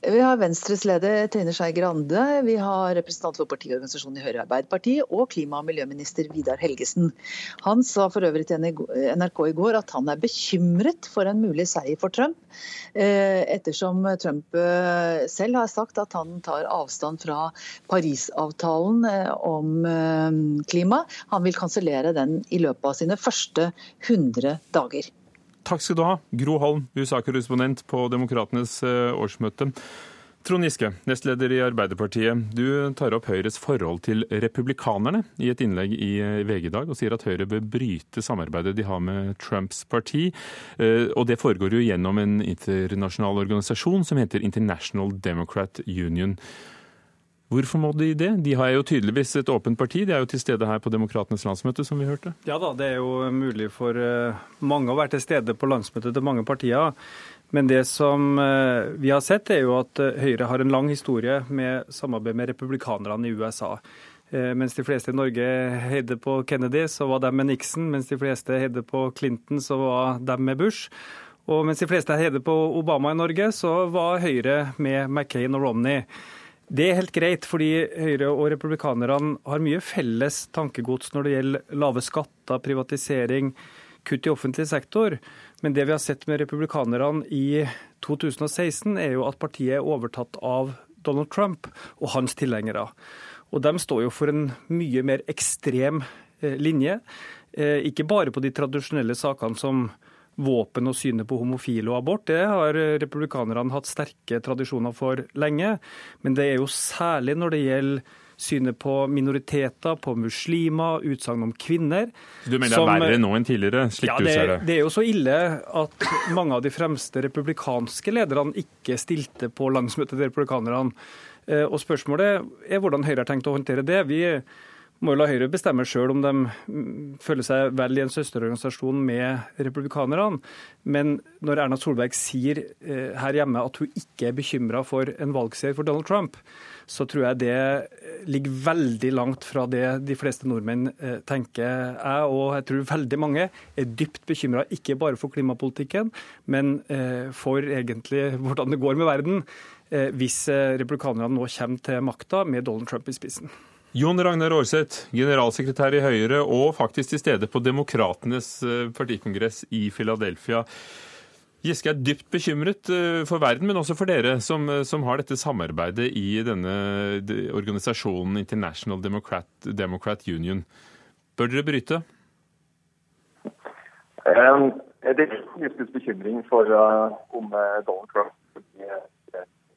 Vi har Venstres leder Trine Skei Grande, vi har representant for partiorganisasjonen i Høyre Arbeiderpartiet og klima- og miljøminister Vidar Helgesen. Han sa for øvrig til NRK i går at han er bekymret for en mulig seier for Trump, eh, ettersom Trump eh, selv har sagt at han tar avstand fra Parisavtalen eh, om klima. Han vil kansellere den i løpet av sine første 100 dager. Takk skal du ha, Gro Holm, USA-korrespondent på Demokratenes eh, årsmøte. Trond Giske, nestleder i Arbeiderpartiet. Du tar opp Høyres forhold til republikanerne i et innlegg i eh, VG i dag, og sier at Høyre bør bryte samarbeidet de har med Trumps parti. Eh, og det foregår jo gjennom en internasjonal organisasjon som heter International Democrat Union. Hvorfor må de det? De har jo tydeligvis et åpent parti. De er jo til stede her på Demokratenes landsmøte, som vi hørte. Ja da, det er jo mulig for eh, mange å være til stede på landsmøtet til mange partier. Men det som eh, vi har sett, er jo at eh, Høyre har en lang historie med samarbeid med republikanerne i USA. Mens de fleste i Norge heide på Kennedy, så var de med Nixon. Mens de fleste heide på Clinton, så var de med Bush. Og mens de fleste heide på Obama i Norge, så var Høyre med McCain og Romney. Det er helt greit, fordi Høyre og republikanerne har mye felles tankegods når det gjelder lave skatter, privatisering, kutt i offentlig sektor. Men det vi har sett med republikanerne i 2016, er jo at partiet er overtatt av Donald Trump og hans tilhengere. Og de står jo for en mye mer ekstrem eh, linje. Eh, ikke bare på de tradisjonelle sakene som våpen og synet på homofile og abort, det har republikanerne hatt sterke tradisjoner for lenge. Men det er jo særlig når det gjelder synet på minoriteter, på muslimer, utsagn om kvinner. Du mener det er verre nå enn tidligere, slik ja, det, du ser det? Det er jo så ille at mange av de fremste republikanske lederne ikke stilte på landsmøtet til republikanerne. Eh, og spørsmålet er hvordan Høyre har tenkt å håndtere det. Vi må jo la Høyre bestemme sjøl om de føler seg vel i en søsterorganisasjon med republikanerne. Men når Erna Solberg sier eh, her hjemme at hun ikke er bekymra for en valgseier for Donald Trump, så tror jeg det ligger veldig langt fra det de fleste nordmenn eh, tenker jeg. Og jeg tror veldig mange er dypt bekymra, ikke bare for klimapolitikken, men eh, for egentlig hvordan det går med verden hvis republikanerne nå kommer til makta med Donald Trump i spissen. Jon Ragnar Aarseth, generalsekretær i Høyre og faktisk til stede på Demokratenes eh, partikongress i Philadelphia. Giske er dypt bekymret eh, for verden, men også for dere som, eh, som har dette samarbeidet i denne organisasjonen International Democrat, Democrat Union. Bør dere bryte? Um, det er Giskes bekymring for uh, om Donald Trump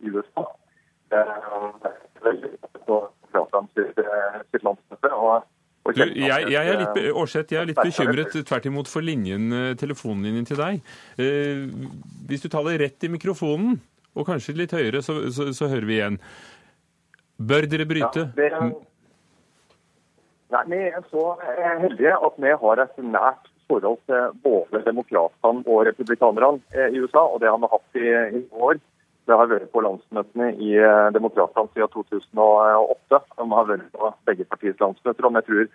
i USA. Um, sitt, sitt landsmøte. Og Du, jeg, jeg, er litt, eh, jeg er litt bekymret tvert imot for linjen, eh, telefonlinjen til deg. Eh, hvis du taler rett i mikrofonen, og kanskje litt høyere, så, så, så hører vi igjen. Bør dere bryte? Ja, det, nei, Vi er så eh, heldige at vi har et nært forhold til både demokratene og republikanerne eh, i USA, og det har vi hatt i, i år. Det har vært på landsmøtene i eh, Demokratene siden 2008. De har vært på begge partiers landsmøter. og jeg tror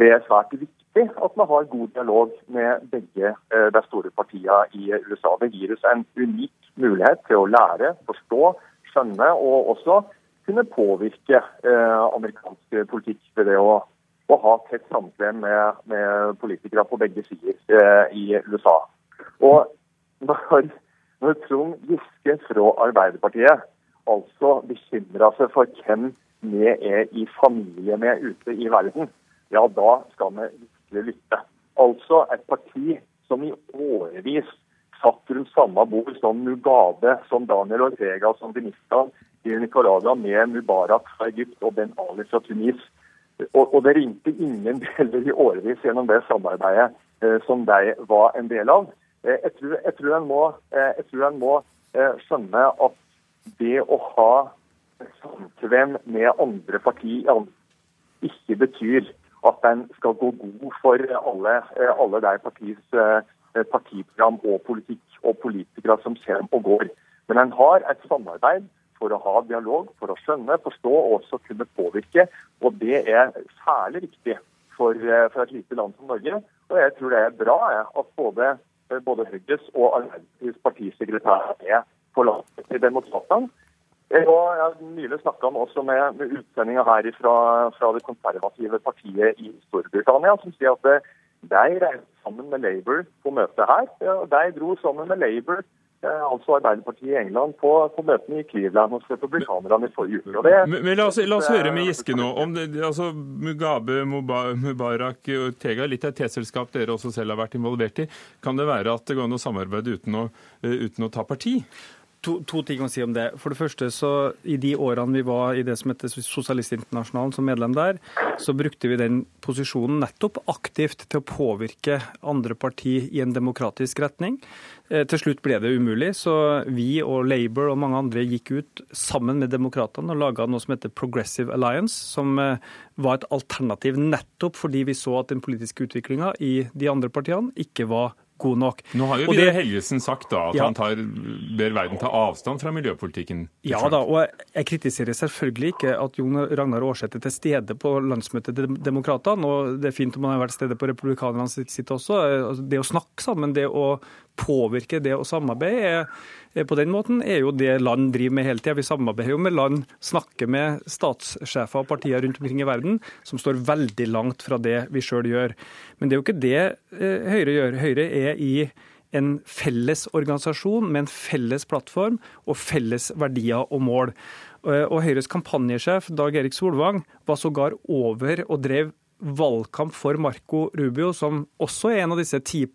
det er svært viktig at vi har god dialog med begge eh, de store partiene i USA. Det gir oss en unik mulighet til å lære, forstå, skjønne og også kunne påvirke eh, amerikansk politikk ved det å, å ha tett samkvem med, med politikere på begge sider i USA. Og når, når Trond Giske fra Arbeiderpartiet altså bekymra seg for hvem vi er i familie med ute i verden, ja, da skal vi virkelig lytte. Altså et parti som i årevis satt rundt samme bord som Mugabe, som Daniel Ortega, som Denistan i Nicaragua, med Mubarak fra Egypt og Ben Ali fra Tunis. Og, og det ringte ingen deler i årevis gjennom det samarbeidet eh, som de var en del av. Eh, jeg, tror, jeg, tror en må, eh, må eh, skjønne at det å ha samkvem med andre partier ikke betyr at en skal gå god for alle, alle de partiets partiprogram og politikk og politikere som kommer og går. Men en har et samarbeid for å ha dialog, for å skjønne, forstå og også kunne påvirke. Og det er særlig viktig for, for et lite land som Norge. Og jeg tror det er bra at både, både Høyres og Arbeiderpartiets partisekretær er for landet til Demokratene. Jeg har nylig snakka også med, med utsendinger her fra, fra det konservative partiet i Storbritannia, som sier at de reiste sammen med Labour på møtet her. De dro sammen med Labour, eh, altså Arbeiderpartiet i England, på, på møtene i Cleveland hos republikanerne i forrige uke. Og det, Men, men la, oss, la oss høre med Giske nå. om det, altså Mugabe, Mubarak og Tega, litt av et teselskap dere også selv har vært involvert i. Kan det være at det går an å samarbeide uten å, eh, uten å ta parti? To, to ting å si om det. For det første, så I de årene vi var i det som heter Sosialistinternasjonalen som medlem der, så brukte vi den posisjonen nettopp aktivt til å påvirke andre parti i en demokratisk retning. Eh, Til slutt ble det umulig, så vi og Labour og mange andre gikk ut sammen med demokratene og laga noe som heter Progressive Alliance, som eh, var et alternativ nettopp fordi vi så at den politiske utviklinga i de andre partiene ikke var god nok. Nå har jo Vidar Helgesen sagt da at Ja. han tar, ber verden ta avstand fra miljøpolitikken. Ja da, og jeg- kritiserer selvfølgelig ikke at Jon Ragnar Aarseth er til stede på landsmøtet til Demokratene, og det er fint om han har vært til stede på republikanerne sitt, også. Altså, Det å snakke sammen, det å påvirke, det å samarbeide, er på den måten er jo det land driver med hele tida. Vi samarbeider jo med land, snakker med statssjefer og partier rundt omkring i verden som står veldig langt fra det vi sjøl gjør. Men det er jo ikke det eh, Høyre gjør. Høyre er i en felles organisasjon med en felles plattform og felles verdier og mål. Eh, Og Høyres kampanjesjef Dag Erik Solvang var sågar over og drev valgkamp for Marco Rubio, som også er en av disse Tea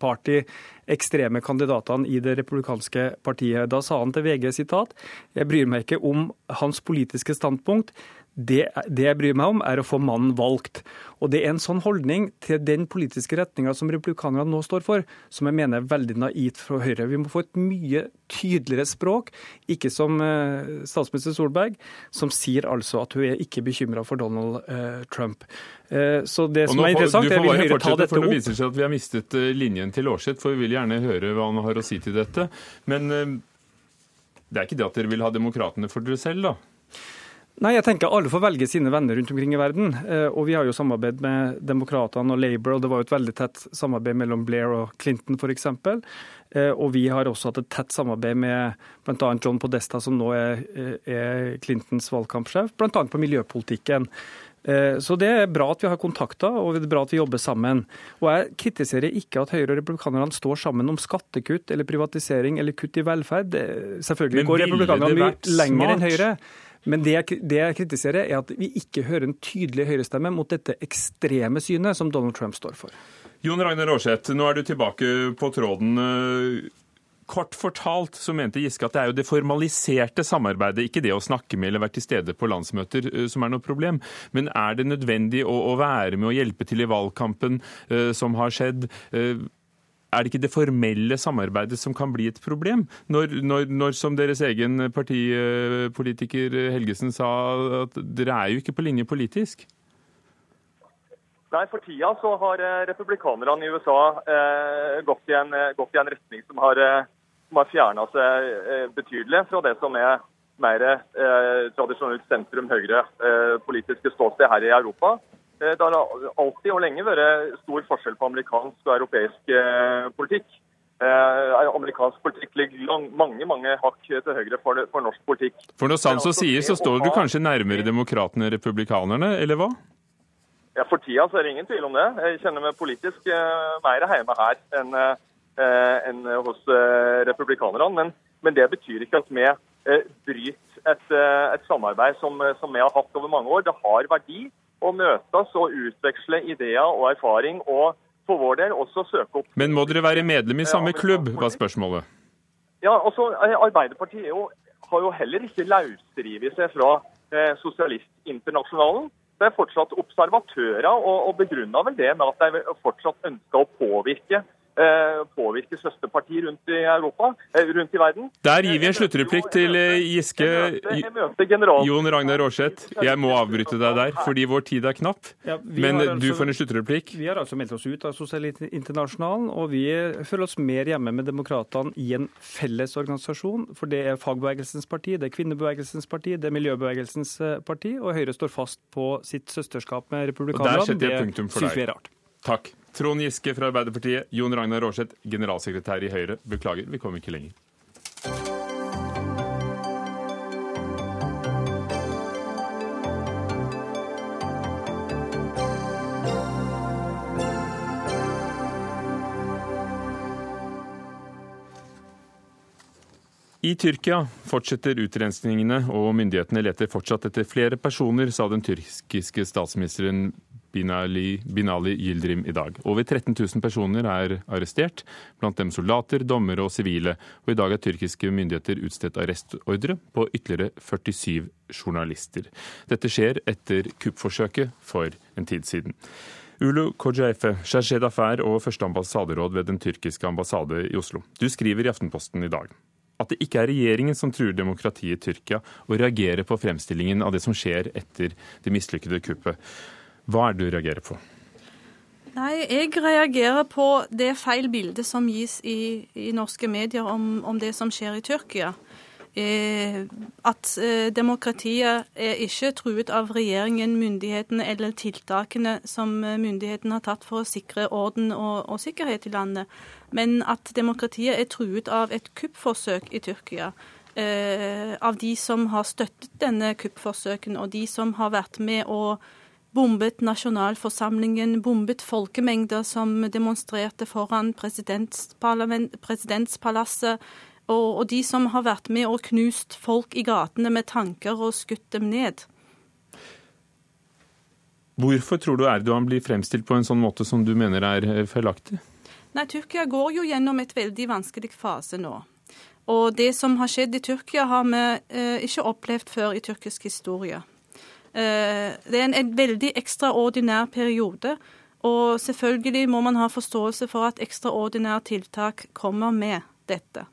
ekstreme kandidatene i det republikanske partiet. Da sa han til VG sitat jeg bryr meg ikke om hans politiske standpunkt. Det, det jeg bryr meg om, er å få mannen valgt. Og Det er en sånn holdning til den politiske retninga som republikanerne nå står for, som jeg mener er veldig naivt fra Høyre. Vi må få et mye tydeligere språk, ikke som eh, statsminister Solberg, som sier altså at hun er ikke bekymra for Donald eh, Trump. Eh, så det som nå er interessant, er vil Høyre ta dette for Det opp. viser seg at vi har mistet linjen til Aarseth, for vi vil gjerne høre hva han har å si til dette. Men det er ikke det at dere vil ha demokratene for dere selv, da? Nei, jeg tenker alle får velge sine venner rundt omkring i verden. Eh, Og vi har jo samarbeid med demokratene og Labour, og det var jo et veldig tett samarbeid mellom Blair og Clinton f.eks. Og vi har også hatt et tett samarbeid med bl.a. John Podesta, som nå er, er Clintons valgkampsjef, bl.a. på miljøpolitikken. Eh, Så det er bra at vi har kontakter, og det er bra at vi jobber sammen. Og jeg kritiserer ikke at Høyre og republikanerne står sammen om skattekutt eller privatisering eller kutt i velferd. Selvfølgelig går republikanerne mye lenger enn? Høyre. Men det jeg, det jeg kritiserer, er at vi ikke hører en tydelig høyrestemme mot dette ekstreme synet som Donald Trump står for. Jon Ragnar Aarseth, nå er du tilbake på tråden. Eh, Kort fortalt så mente Giske at det er jo det formaliserte samarbeidet, ikke det å snakke med eller være til stede på landsmøter, eh, som er noe problem. Men er det nødvendig å, å være med og hjelpe til i valgkampen uh, som har skjedd? Er det ikke det formelle samarbeidet som kan bli et problem? Når, når, når som deres egen partipolitiker Helgesen sa, at dere er jo ikke på linje politisk? Nei, For tida så har republikanerne i USA eh, gått, i en, gått, i en, retning som har, som har fjerna seg eh, betydelig fra det som er mer eh, tradisjonelt sentrum-høyre-politiske ståsted her i Europa. Det har alltid og lenge vært stor forskjell på amerikansk og europeisk politikk. Eh, amerikansk politikk ligger mange mange hakk til høyre for, for norsk politikk. For når sant så sier, så står du kanskje nærmere demokratene republikanerne, eller hva? Ja, For tida så er det ingen tvil om det. Jeg kjenner meg politisk eh, mer hjemme her enn eh, enn hos eh, republikanerne. Men, men, det betyr ikke at vi eh, bryter et, eh, et samarbeid som, som vi har hatt over mange år. Det har verdi å møtes og utveksle ideer og erfaring, og for vår del også søke opp Men må dere være medlem i samme klubb, var spørsmålet. Ja, altså Arbeiderpartiet jo, har jo heller ikke løsrevet seg fra eh, Sosialistinternasjonalen. Det er fortsatt observatører, og, og begrunna vel det med at de fortsatt ønsker å påvirke Eh, påvirke søsterpartier rundt i Europa, eh, rundt i verden. Der gir vi en sluttreplikk til eh, Giske. Jon Ragnar Aarseth, jeg må avbryte deg der, fordi vår tid er knapp. Men altså, du får en sluttreplikk. Vi har altså meldt oss ut av Sosialistinternasjonalen, og vi føler oss mer hjemme med demokratene i en felles organisasjon. For det er fagbevegelsens parti, det er kvinnebevegelsens parti, det er miljøbevegelsens parti, og Høyre står fast på sitt søsterskap med republikanerne. Det syns vi er rart. Takk. Trond Giske fra Arbeiderpartiet, Jon Ragnar Aarseth, generalsekretær i Høyre. Beklager, vi kom ikke lenger. I Tyrkia fortsetter utrenskningene, og myndighetene leter fortsatt etter flere personer, sa den tyrkiske statsministeren Binali, Binali Yildirim i dag. Over 13 000 personer er arrestert, blant dem soldater, dommere og sivile. Og i dag er tyrkiske myndigheter utstedt arrestordre på ytterligere 47 journalister. Dette skjer etter kuppforsøket for en tid siden. Ulu Kojaefe, chargé Affair og første ambassaderåd ved den tyrkiske ambassade i Oslo. Du skriver i Aftenposten i dag at det ikke er regjeringen som truer demokratiet i Tyrkia, og reagerer på fremstillingen av det som skjer etter det mislykkede kuppet. Hva er det du reagerer på? Nei, Jeg reagerer på det feil bildet som gis i, i norske medier om, om, det som skjer i Tyrkia. Eh, at eh, demokratiet er ikke truet av regjeringen, myndighetene eller tiltakene som eh, myndighetene har tatt for å sikre orden og, og, sikkerhet i landet, men at demokratiet er truet av et kuppforsøk i Tyrkia. Eh, av de som har støttet denne kuppforsøken, og de som har vært med å bombet nasjonalforsamlingen, bombet folkemengder som demonstrerte foran presidentspalasset, og, og de som har vært med og knust folk i gatene med tanker og skutt dem ned. Hvorfor tror du Erdogan blir fremstilt på en sånn måte som du mener er feilaktig? Nei, Tyrkia går jo gjennom et veldig vanskelig fase nå. Og det som har skjedd i Tyrkia, har vi eh, ikke opplevd før i tyrkisk historie. Eh, det er en, en veldig ekstraordinær periode. Og selvfølgelig må man ha forståelse for at ekstraordinære tiltak kommer med dette.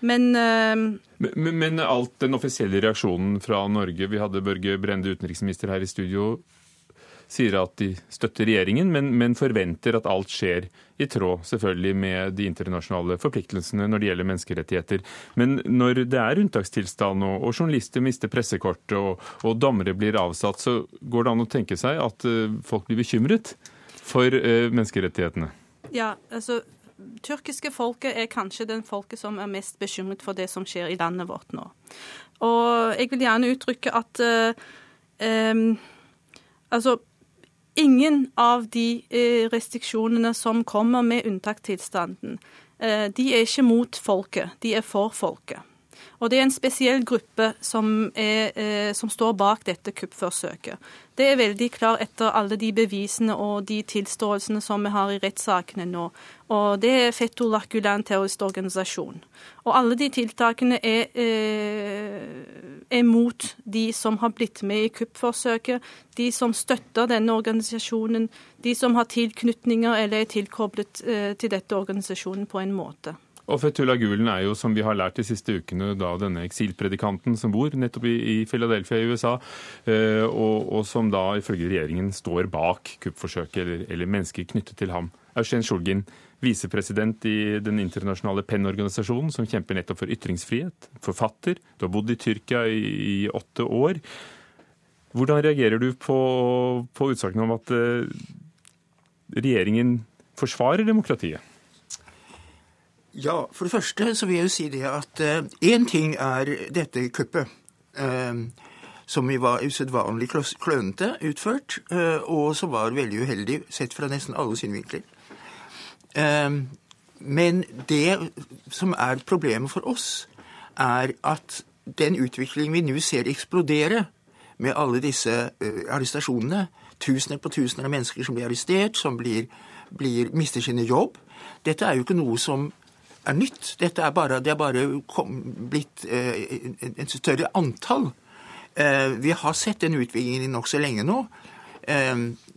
Men, uh, men, men alt den offisielle reaksjonen fra Norge Vi hadde Børge Brende, utenriksminister, her i studio sier at de støtter regjeringen, men, men, forventer at alt skjer i tråd selvfølgelig med de internasjonale forpliktelsene når det gjelder menneskerettigheter. Men når det er unntakstilstand og, og journalister mister pressekortet og, og, dommere blir avsatt, så går det an å tenke seg at uh, folk blir bekymret for uh, menneskerettighetene? Ja, altså tyrkiske folket er kanskje den folket som er mest bekymret for det som skjer i landet vårt nå. Og jeg vil gjerne uttrykke at uh, um, altså ingen av de eh, restriksjonene som kommer med unntakstilstanden, eh, de er ikke mot folket, de er for folket. Og det er en spesiell gruppe som, er, eh, som står bak dette kuppforsøket. Det er veldig klart etter alle de bevisene og de tilståelsene som vi har i rettssakene nå. Og det er Fetullah terroristorganisasjon. Og alle de tiltakene er, eh, er mot de som har blitt med i kuppforsøket, de som støtter denne organisasjonen, de som har tilknytninger eller er tilkoblet eh, til dette organisasjonen på en måte. Og Fetullah Gulen er jo, som vi har lært de siste ukene, da denne eksilpredikanten som bor nettopp i, Philadelphia i USA, eh, og, og, som da ifølge regjeringen står bak kuppforsøket eller, eller mennesker knyttet til ham. Eugen Shulgin, visepresident i den internasjonale PEN-organisasjonen som kjemper nettopp for ytringsfrihet. Forfatter. Du har bodd i Tyrkia i, i åtte år. Hvordan reagerer du på, på utsagnet om at uh, regjeringen forsvarer demokratiet? Ja, for det første så vil jeg jo si det at én eh, ting er dette kuppet. Eh, som var usedvanlig klønete utført, eh, og som var veldig uheldig sett fra nesten alle synvinkler. Men det som er problemet for oss, er at den utviklingen vi nå ser eksplodere med alle disse arrestasjonene, tusener på tusener av mennesker som blir arrestert, som blir, blir, mister sine jobb, dette er jo ikke noe som er nytt. Dette er bare, det er bare kom, blitt eh, et større antall. Eh, vi har sett den utviklingen nokså lenge nå. Eh,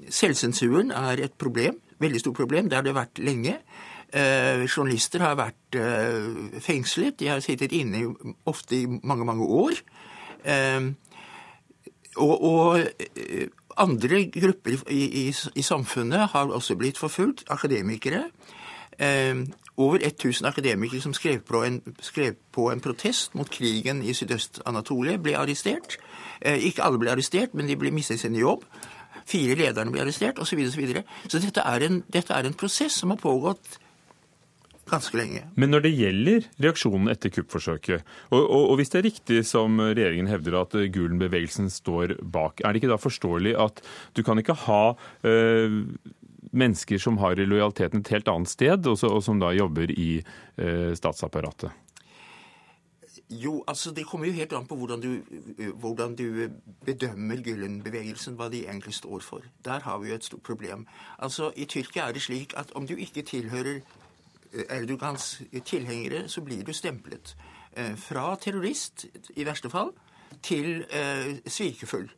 selvsensuren er et problem, veldig stort problem. Det har det vært lenge. Journalister har vært fengslet. De har sittet inne ofte i mange, mange år. Og, og andre grupper i, i, i, samfunnet har også blitt forfulgt. Akademikere. Eh, over 1000 akademikere som skrev på, en, skrev på en protest mot krigen i Sydøst-Anatolia, ble arrestert. Eh, ikke alle ble arrestert, men de ble mistet sin jobb. Fire lederne ble arrestert, osv. Så, videre, så, videre. så dette er, en, dette er en prosess som har pågått ganske lenge. Men når det gjelder reaksjonen etter kuppforsøket, og, og, og, hvis det er riktig som regjeringen hevder at Gulen-bevegelsen står bak, er det ikke da forståelig at du kan ikke ha øh, mennesker som har lojaliteten et helt annet sted, og, som da jobber i eh, statsapparatet? Jo, altså det kommer jo helt an på hvordan du, hvordan du bedømmer Gyllen-bevegelsen, hva de egentlig står for. Der har vi jo et stort problem. Altså I Tyrkia er det slik at om du ikke tilhører eh, Erdogans tilhengere, så blir du stemplet. Eh, fra terrorist, i verste fall, til eh, svikefull.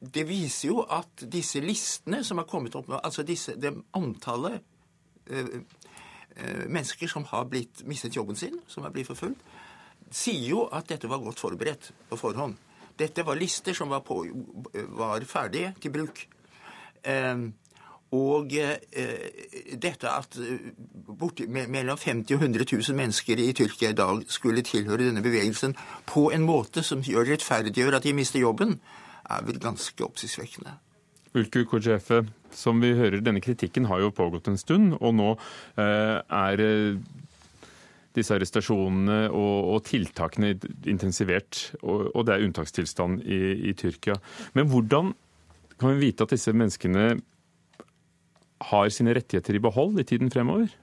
Eh, det viser jo at disse listene som har kommet opp nå, altså disse, det antallet eh, øh, mennesker som har blitt, mistet jobben sin, som har blitt forfulgt, sier jo at dette var godt forberedt på forhånd. Dette var lister som var, på, var ferdige til bruk. Eh, og eh, dette at borti, mellom 50 og 100 000 mennesker i Tyrkia i dag skulle tilhøre denne bevegelsen på en måte som gjør rettferdiggjør at de mister jobben, er vel ganske oppsiktsvekkende. Ulku Kojefe, som vi hører, denne kritikken har jo pågått en stund, og nå eh, er eh, disse arrestasjonene og, og, tiltakene intensivert, og, og, det er unntakstilstand i, i Tyrkia. Men hvordan kan vi vite at disse menneskene har sine rettigheter i behold i tiden fremover?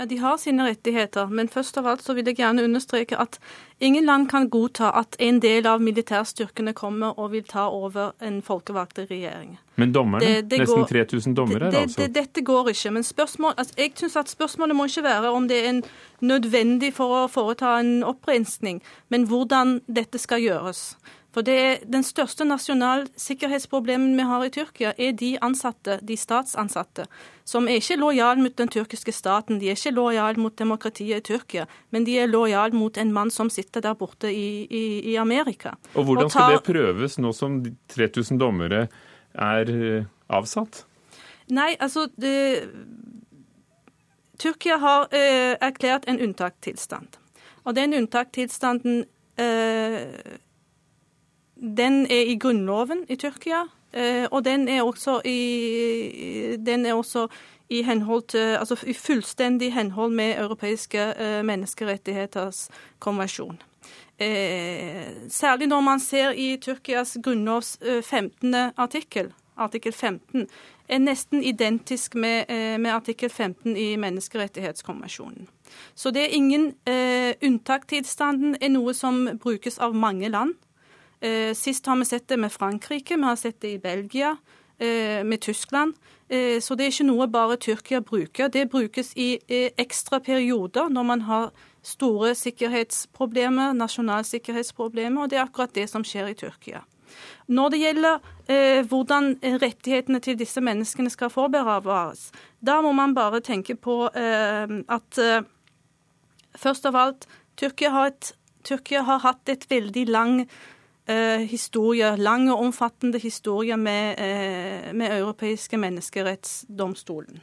Ja, De har sine rettigheter, men først av alt så vil jeg gjerne understreke at ingen land kan godta at en del av militærstyrkene kommer og vil ta over en folkevalgt regjering. Men dommerne? Det, det Nesten 3000 dommere det, altså? dette går ikke. Men spørsmål, altså, jeg synes at spørsmålet må ikke være om det er nødvendig for å foreta en opprensning, men hvordan dette skal gjøres. For det er Den største nasjonalsikkerhetsproblemen vi har i Tyrkia, er de ansatte, de statsansatte, som er ikke lojale mot den tyrkiske staten. De er ikke lojale mot demokratiet i Tyrkia, men de er lojale mot en mann som sitter der borte i, i, i Amerika. Og Hvordan skal det prøves nå som 3000 dommere er eh, avsatt? Nei, altså det... Tyrkia har eh, erklært en unntakstilstand. Og den unntakstilstanden eh, den er i grunnloven i Tyrkia, eh, og den er også i, den er også i, til, altså i fullstendig henhold med europeiske eh, menneskerettigheters konvensjon. Eh, særlig når man ser i Tyrkias grunnlovs 15. artikkel, artikkel 15, er nesten identisk med, med artikkel 15 i menneskerettighetskonvensjonen. Så det er ingen eh, unntakstilstanden er noe som brukes av mange land. Eh, sist har vi sett det med Frankrike, vi har sett det i Belgia, eh, med Tyskland. Eh, så det er ikke noe bare Tyrkia bruker. Det brukes i ekstra perioder når man har store sikkerhetsproblemer, nasjonale sikkerhetsproblemer, og det er akkurat det som skjer i Tyrkia. Når det gjelder eh, hvordan rettighetene til disse menneskene skal forbevares, da må man bare tenke på eh, at eh, først av alt Tyrkia har, et, Tyrkia har hatt et veldig lang eh, historie, lang og omfattende historie med, eh, med europeiske menneskerettsdomstolen.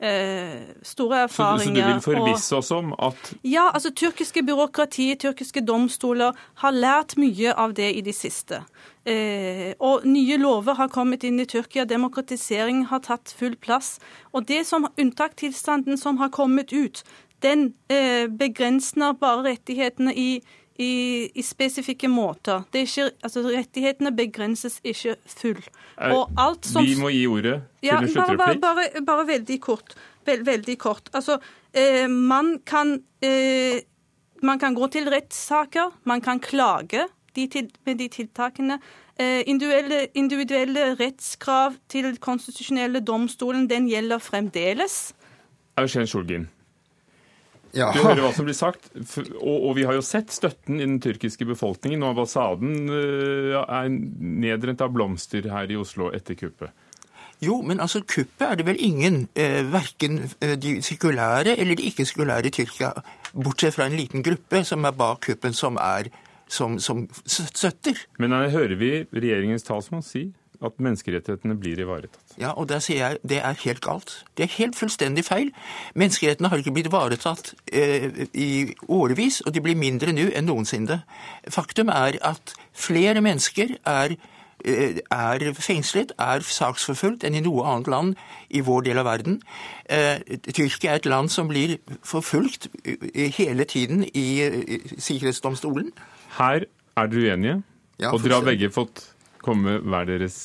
Eh, store erfaringer. Så, så, du vil forvisse oss om at Ja, altså tyrkiske byråkrati, tyrkiske domstoler har lært mye av det i de siste. Eh, og nye lover har kommet inn i Tyrkia, demokratisering har tatt full plass. Og det som unntakstilstanden som har kommet ut, den eh, begrensner bare rettighetene i i, i, spesifikke måter. Ikke, altså, rettighetene begrenses ikke full. Som, Vi må gi ordet til ja, en sluttreplikk. Bare, bare, bare, veldig kort. Vel, veldig kort. Altså, eh, man, kan, eh, man kan gå til rettssaker, man kan klage de til, med de tiltakene. Eh, individuelle, individuelle rettskrav til konstitusjonelle domstolen, den gjelder fremdeles. Eugen Sjolgin. Ja. Du hører hva som blir sagt. Og, og, vi har jo sett støtten i den tyrkiske befolkningen. Og ambassaden uh, er nedrent av blomster her i Oslo etter kuppet. Jo, men altså kuppet er det vel ingen, eh, verken eh, de sekulære eller de ikke-sekulære i Tyrkia, bortsett fra en liten gruppe som er bak kuppen, som, er, som, som støtter. Men her hører vi regjeringens talsmann si at menneskerettighetene blir ivaretatt. Ja, og der sier jeg det er helt galt. Det er helt fullstendig feil. Menneskerettighetene har ikke blitt ivaretatt eh, i årevis, og de blir mindre nå enn noensinne. Faktum er at flere mennesker er, eh, er fengslet, er saksforfulgt enn i noe annet land i vår del av verden. Eh, Tyrkia er et land som blir forfulgt eh, hele tiden i, i Sikkerhetsdomstolen. Her er dere uenige, ja, og dere har begge fått komme med hver deres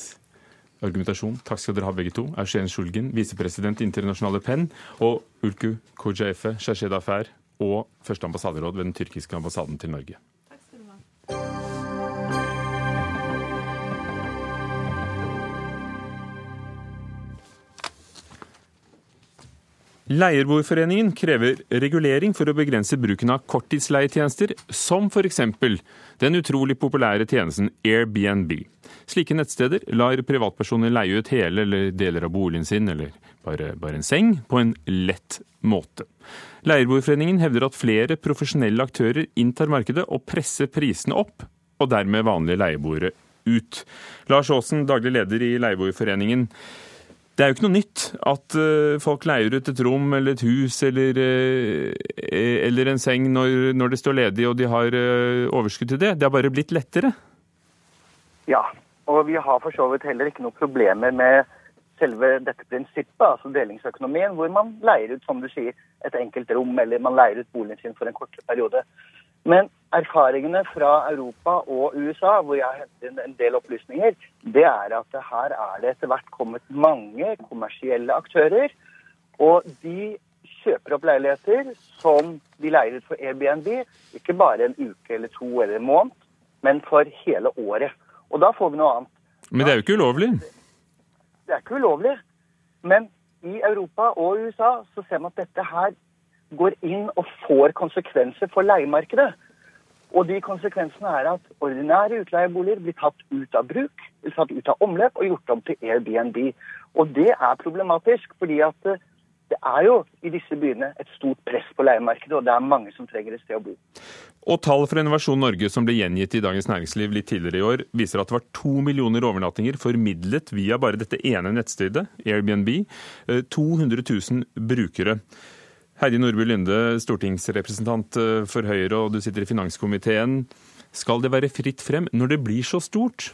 argumentasjon. Takk skal dere ha begge to. Eugen Sjulgen, visepresident i Internasjonale Penn, og Ulku Kojaefe, Shashed Affair og første ambassaderåd ved den tyrkiske ambassaden til Norge. Leierboerforeningen krever regulering for å begrense bruken av korttidsleietjenester, som f.eks. den utrolig populære tjenesten Airbnb. Slike nettsteder lar privatpersoner leie ut hele eller deler av boligen sin, eller bare, bare en seng, på en lett måte. Leierboerforeningen hevder at flere profesjonelle aktører inntar markedet og presser prisene opp, og dermed vanlige leieboere ut. Lars Aasen, daglig leder i Leieboerforeningen. Det er jo ikke noe nytt at uh, folk leier ut et rom eller et hus eller, uh, eller en seng når, når, det står ledig og de har overskudd til det. Det har bare blitt lettere. Ja, og vi har for så vidt heller ikke noen problemer med selve dette prinsippet, altså delingsøkonomien, hvor man leier ut som du sier, et enkelt rom, eller man leier ut boligen sin for en kortere periode. Men erfaringene fra Europa og USA, hvor jeg har hentet inn en del opplysninger, det er at her er det etter hvert kommet mange kommersielle aktører. Og de kjøper opp leiligheter som de leier ut for Airbnb, ikke bare en uke eller to eller en måned, men for hele året. Og da får vi noe annet. Men det er jo ikke ulovlig? Det er ikke ulovlig. Men i Europa og USA så ser man at dette her går inn og får konsekvenser for leiemarkedet. Og de konsekvensene er at ordinære utleieboliger blir tatt ut av bruk, blir tatt ut av omløp og gjort om til Airbnb. Og det er problematisk, fordi at eh, det er jo i disse byene et stort press på leiemarkedet, og det er mange som trenger et sted å bo. Og Tall fra Innovasjon Norge som ble gjengitt i Dagens Næringsliv litt tidligere i år, viser at det var to millioner overnattinger formidlet via bare dette ene nettstedet, Airbnb. 200 eh, 000 brukere. Heidi Nordby Lunde, stortingsrepresentant eh, for Høyre, og du sitter i finanskomiteen. Skal det være fritt frem når det blir så stort?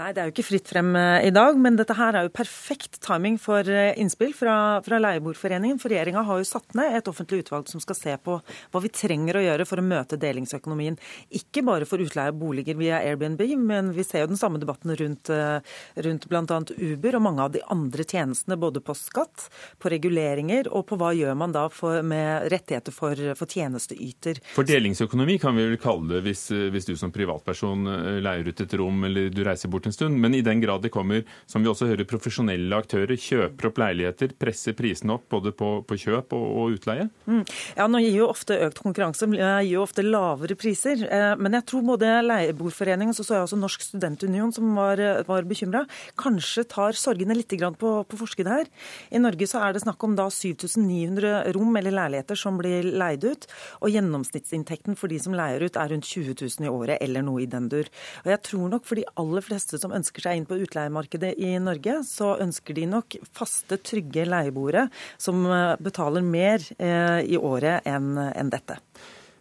Nei, det er jo ikke fritt frem eh, i dag, men dette her er jo perfekt timing for eh, innspill fra, fra Leieboerforeningen. For regjeringa har jo satt ned et offentlig utvalg som skal se på hva vi trenger å gjøre for å møte delingsøkonomien. Ikke bare for utleie av boliger via Airbnb, men vi ser jo den samme debatten rundt, eh, rundt bl.a. Uber og mange av de andre tjenestene, både på skatt, på reguleringer og på hva gjør man da for, med rettigheter for, for tjenesteyter. For delingsøkonomi kan vi vel kalle det hvis, hvis du som privatperson leier ut et rom eller du reiser bort en stund. Men i den grad det kommer, som vi også hører, profesjonelle aktører, kjøper opp leiligheter, presser prisene opp både på, på kjøp og, og utleie? Mm. Ja, nå gir jo ofte økt konkurranse gir jo ofte lavere priser. Eh, men jeg tror både Leieboerforeningen og så så jeg også Norsk studentunion som var, var bekymra, kanskje tar sorgene litt på, på forskudd her. I Norge så er det snakk om da 7900 rom eller leiligheter som blir leid ut. Og gjennomsnittsinntekten for de som leier ut er rundt 20 000 i året eller noe i den dur. Og jeg tror nok for de aller fleste som ønsker seg inn på utleiemarkedet i Norge, så ønsker de nok faste, trygge leieboere som eh, betaler mer eh, i året enn dette.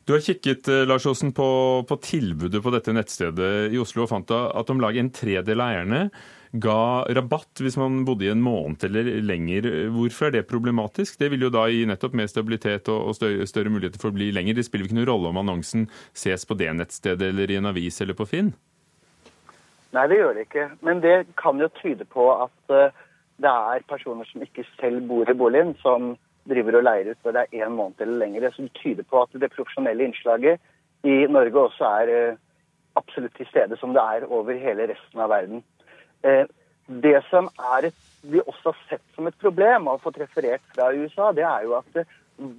Du har kikket eh, Lars Aasen, på, på, tilbudet på dette nettstedet i Oslo og fant at om lag en tredel av eierne ga rabatt hvis man bodde i en måned eller lenger. Hvorfor er det problematisk? Det vil jo da gi nettopp mer stabilitet og større muligheter for å bli lenger. Det spiller ikke noen rolle om annonsen ses på det nettstedet eller i en avis eller på Finn? Nei, det gjør det ikke. Men det kan jo tyde på at uh, det er personer som ikke selv bor i boligen, som driver og leier ut når det er én måned eller lenger. Som tyder på at det profesjonelle innslaget i Norge også er uh, absolutt til stede, som det er over hele resten av verden. Uh, det som et, vi også har sett som et problem, og har fått referert fra USA, det er jo at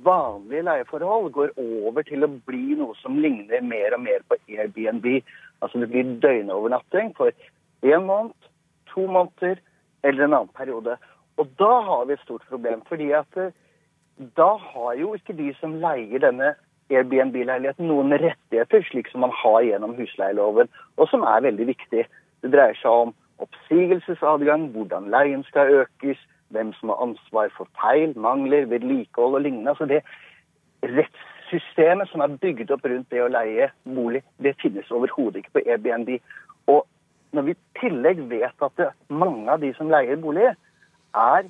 vanlige leieforhold går over til å bli noe som ligner mer og mer på Airbnb. Altså det blir døgnovernatting for én måned, to måneder eller en annen periode. Og da har vi et stort problem. fordi at eh, da har jo ikke de som leier denne Airbnb-leiligheten noen rettigheter, slik som man har gjennom husleieloven, og som er veldig viktig. Det dreier seg om oppsigelsesadgang, hvordan leien skal økes, hvem som har ansvar for feil, mangler, vedlikehold og lignende. Altså det rettssystemet som er bygd opp rundt det å leie bolig, det finnes overhodet ikke på Airbnb. Og når vi i tillegg vet at mange av de som leier bolig, er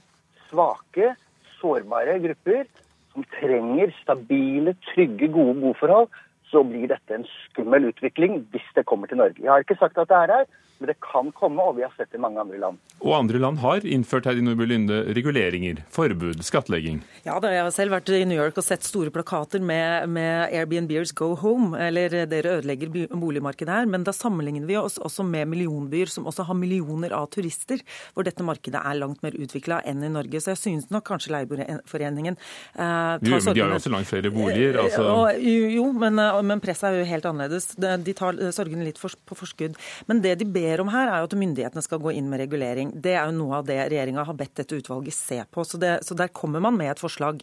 svake, sårbare grupper som trenger stabile, trygge, gode boforhold, så blir dette en skummel utvikling hvis det kommer til Norge. Jeg har ikke sagt at det er her, men det kan komme, og vi har sett det i mange andre land. Og andre land har innført her i Nordby Lunde reguleringer, forbud, skattlegging. Ja, da, jeg har selv vært i New York og sett store plakater med, med Airbnbers go home, eller dere ødelegger boligmarkedet her. Men da sammenligner vi oss også med millionbyer som også har millioner av turister, hvor dette markedet er langt mer utvikla enn i Norge. Så jeg synes nok kanskje Leieboerforeningen eh, tar sorgene De har jo også langt flere boliger. Altså. Og, jo, men, eh, men presset er jo helt annerledes. De tar sorgene litt for, på forskudd. Men det de ber ber om her, er jo at myndighetene skal gå inn med regulering. Det er jo noe av det regjeringa har bedt dette utvalget se på. Så, det, så, der kommer man med et forslag.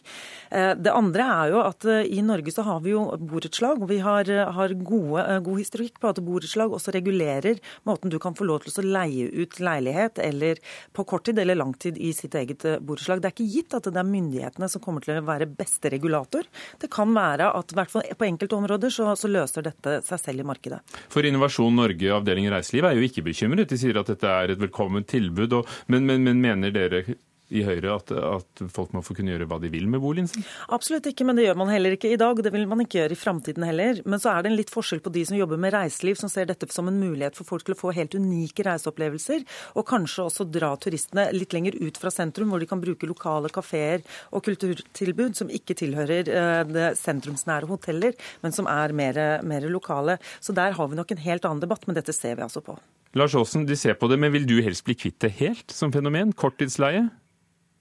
Eh, det andre er jo at eh, i Norge så har vi jo borettslag, og vi har, har gode, eh, god historikk på at borettslag også regulerer måten du kan få lov til å leie ut leilighet eller på kort tid eller lang tid i sitt eget borettslag. Det er ikke gitt at det er myndighetene som kommer til å være beste regulator. Det kan være at hvert fall på enkelte områder så, så løser dette seg selv i markedet. For Innovasjon Norge avdeling reiseliv er jo ikke bekymret. De sier at dette er et velkomment tilbud. Og, men, men, men mener dere i Høyre at, at, folk må få kunne gjøre hva de vil med boligen sin? Absolutt ikke, men det gjør man heller ikke i dag. Det vil man ikke gjøre i framtiden heller. Men så er det en litt forskjell på de som jobber med reiseliv, som ser dette som en mulighet for folk til å få helt unike reiseopplevelser, og kanskje også dra turistene litt lenger ut fra sentrum, hvor de kan bruke lokale kafeer og kulturtilbud som ikke tilhører uh, det sentrumsnære hoteller, men som er mer, mer lokale. Så der har vi nok en helt annen debatt, men dette ser vi altså på. Lars Aasen, de ser på det, men vil du helst bli kvitt det helt som fenomen? Korttidsleie?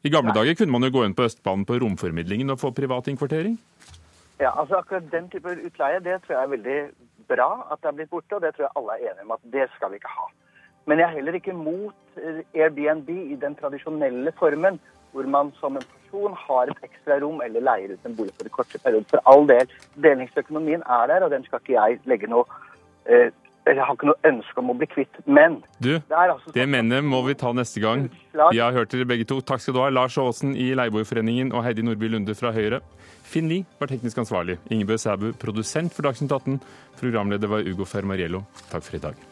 I gamle Nei. dager kunne man jo gå inn på Østbanen på romformidlingen og få privat innkvartering? Ja, altså akkurat den type utleie det tror jeg er veldig bra at det er blitt borte, og det tror jeg alle er enige om at det skal vi ikke ha. Men jeg er heller ikke mot eh, Airbnb i den tradisjonelle formen, hvor man som en person har et ekstra rom eller leier ut en bolig for en kortere periode. For all del, delingsøkonomien er der, og den skal ikke jeg legge noe eh, jeg har ikke noe ønske om å bli kvitt. Men Du, det, altså det mennet må vi ta neste gang. Vi har hørt dere begge to. Takk skal du ha. Lars Aasen i Leieboerforeningen og Heidi Nordby Lunde fra Høyre. Finn Lie var teknisk ansvarlig. Ingebø Sæbu, produsent for Dagsnytt 18. Programleder var Ugo Fermariello. Takk for i dag.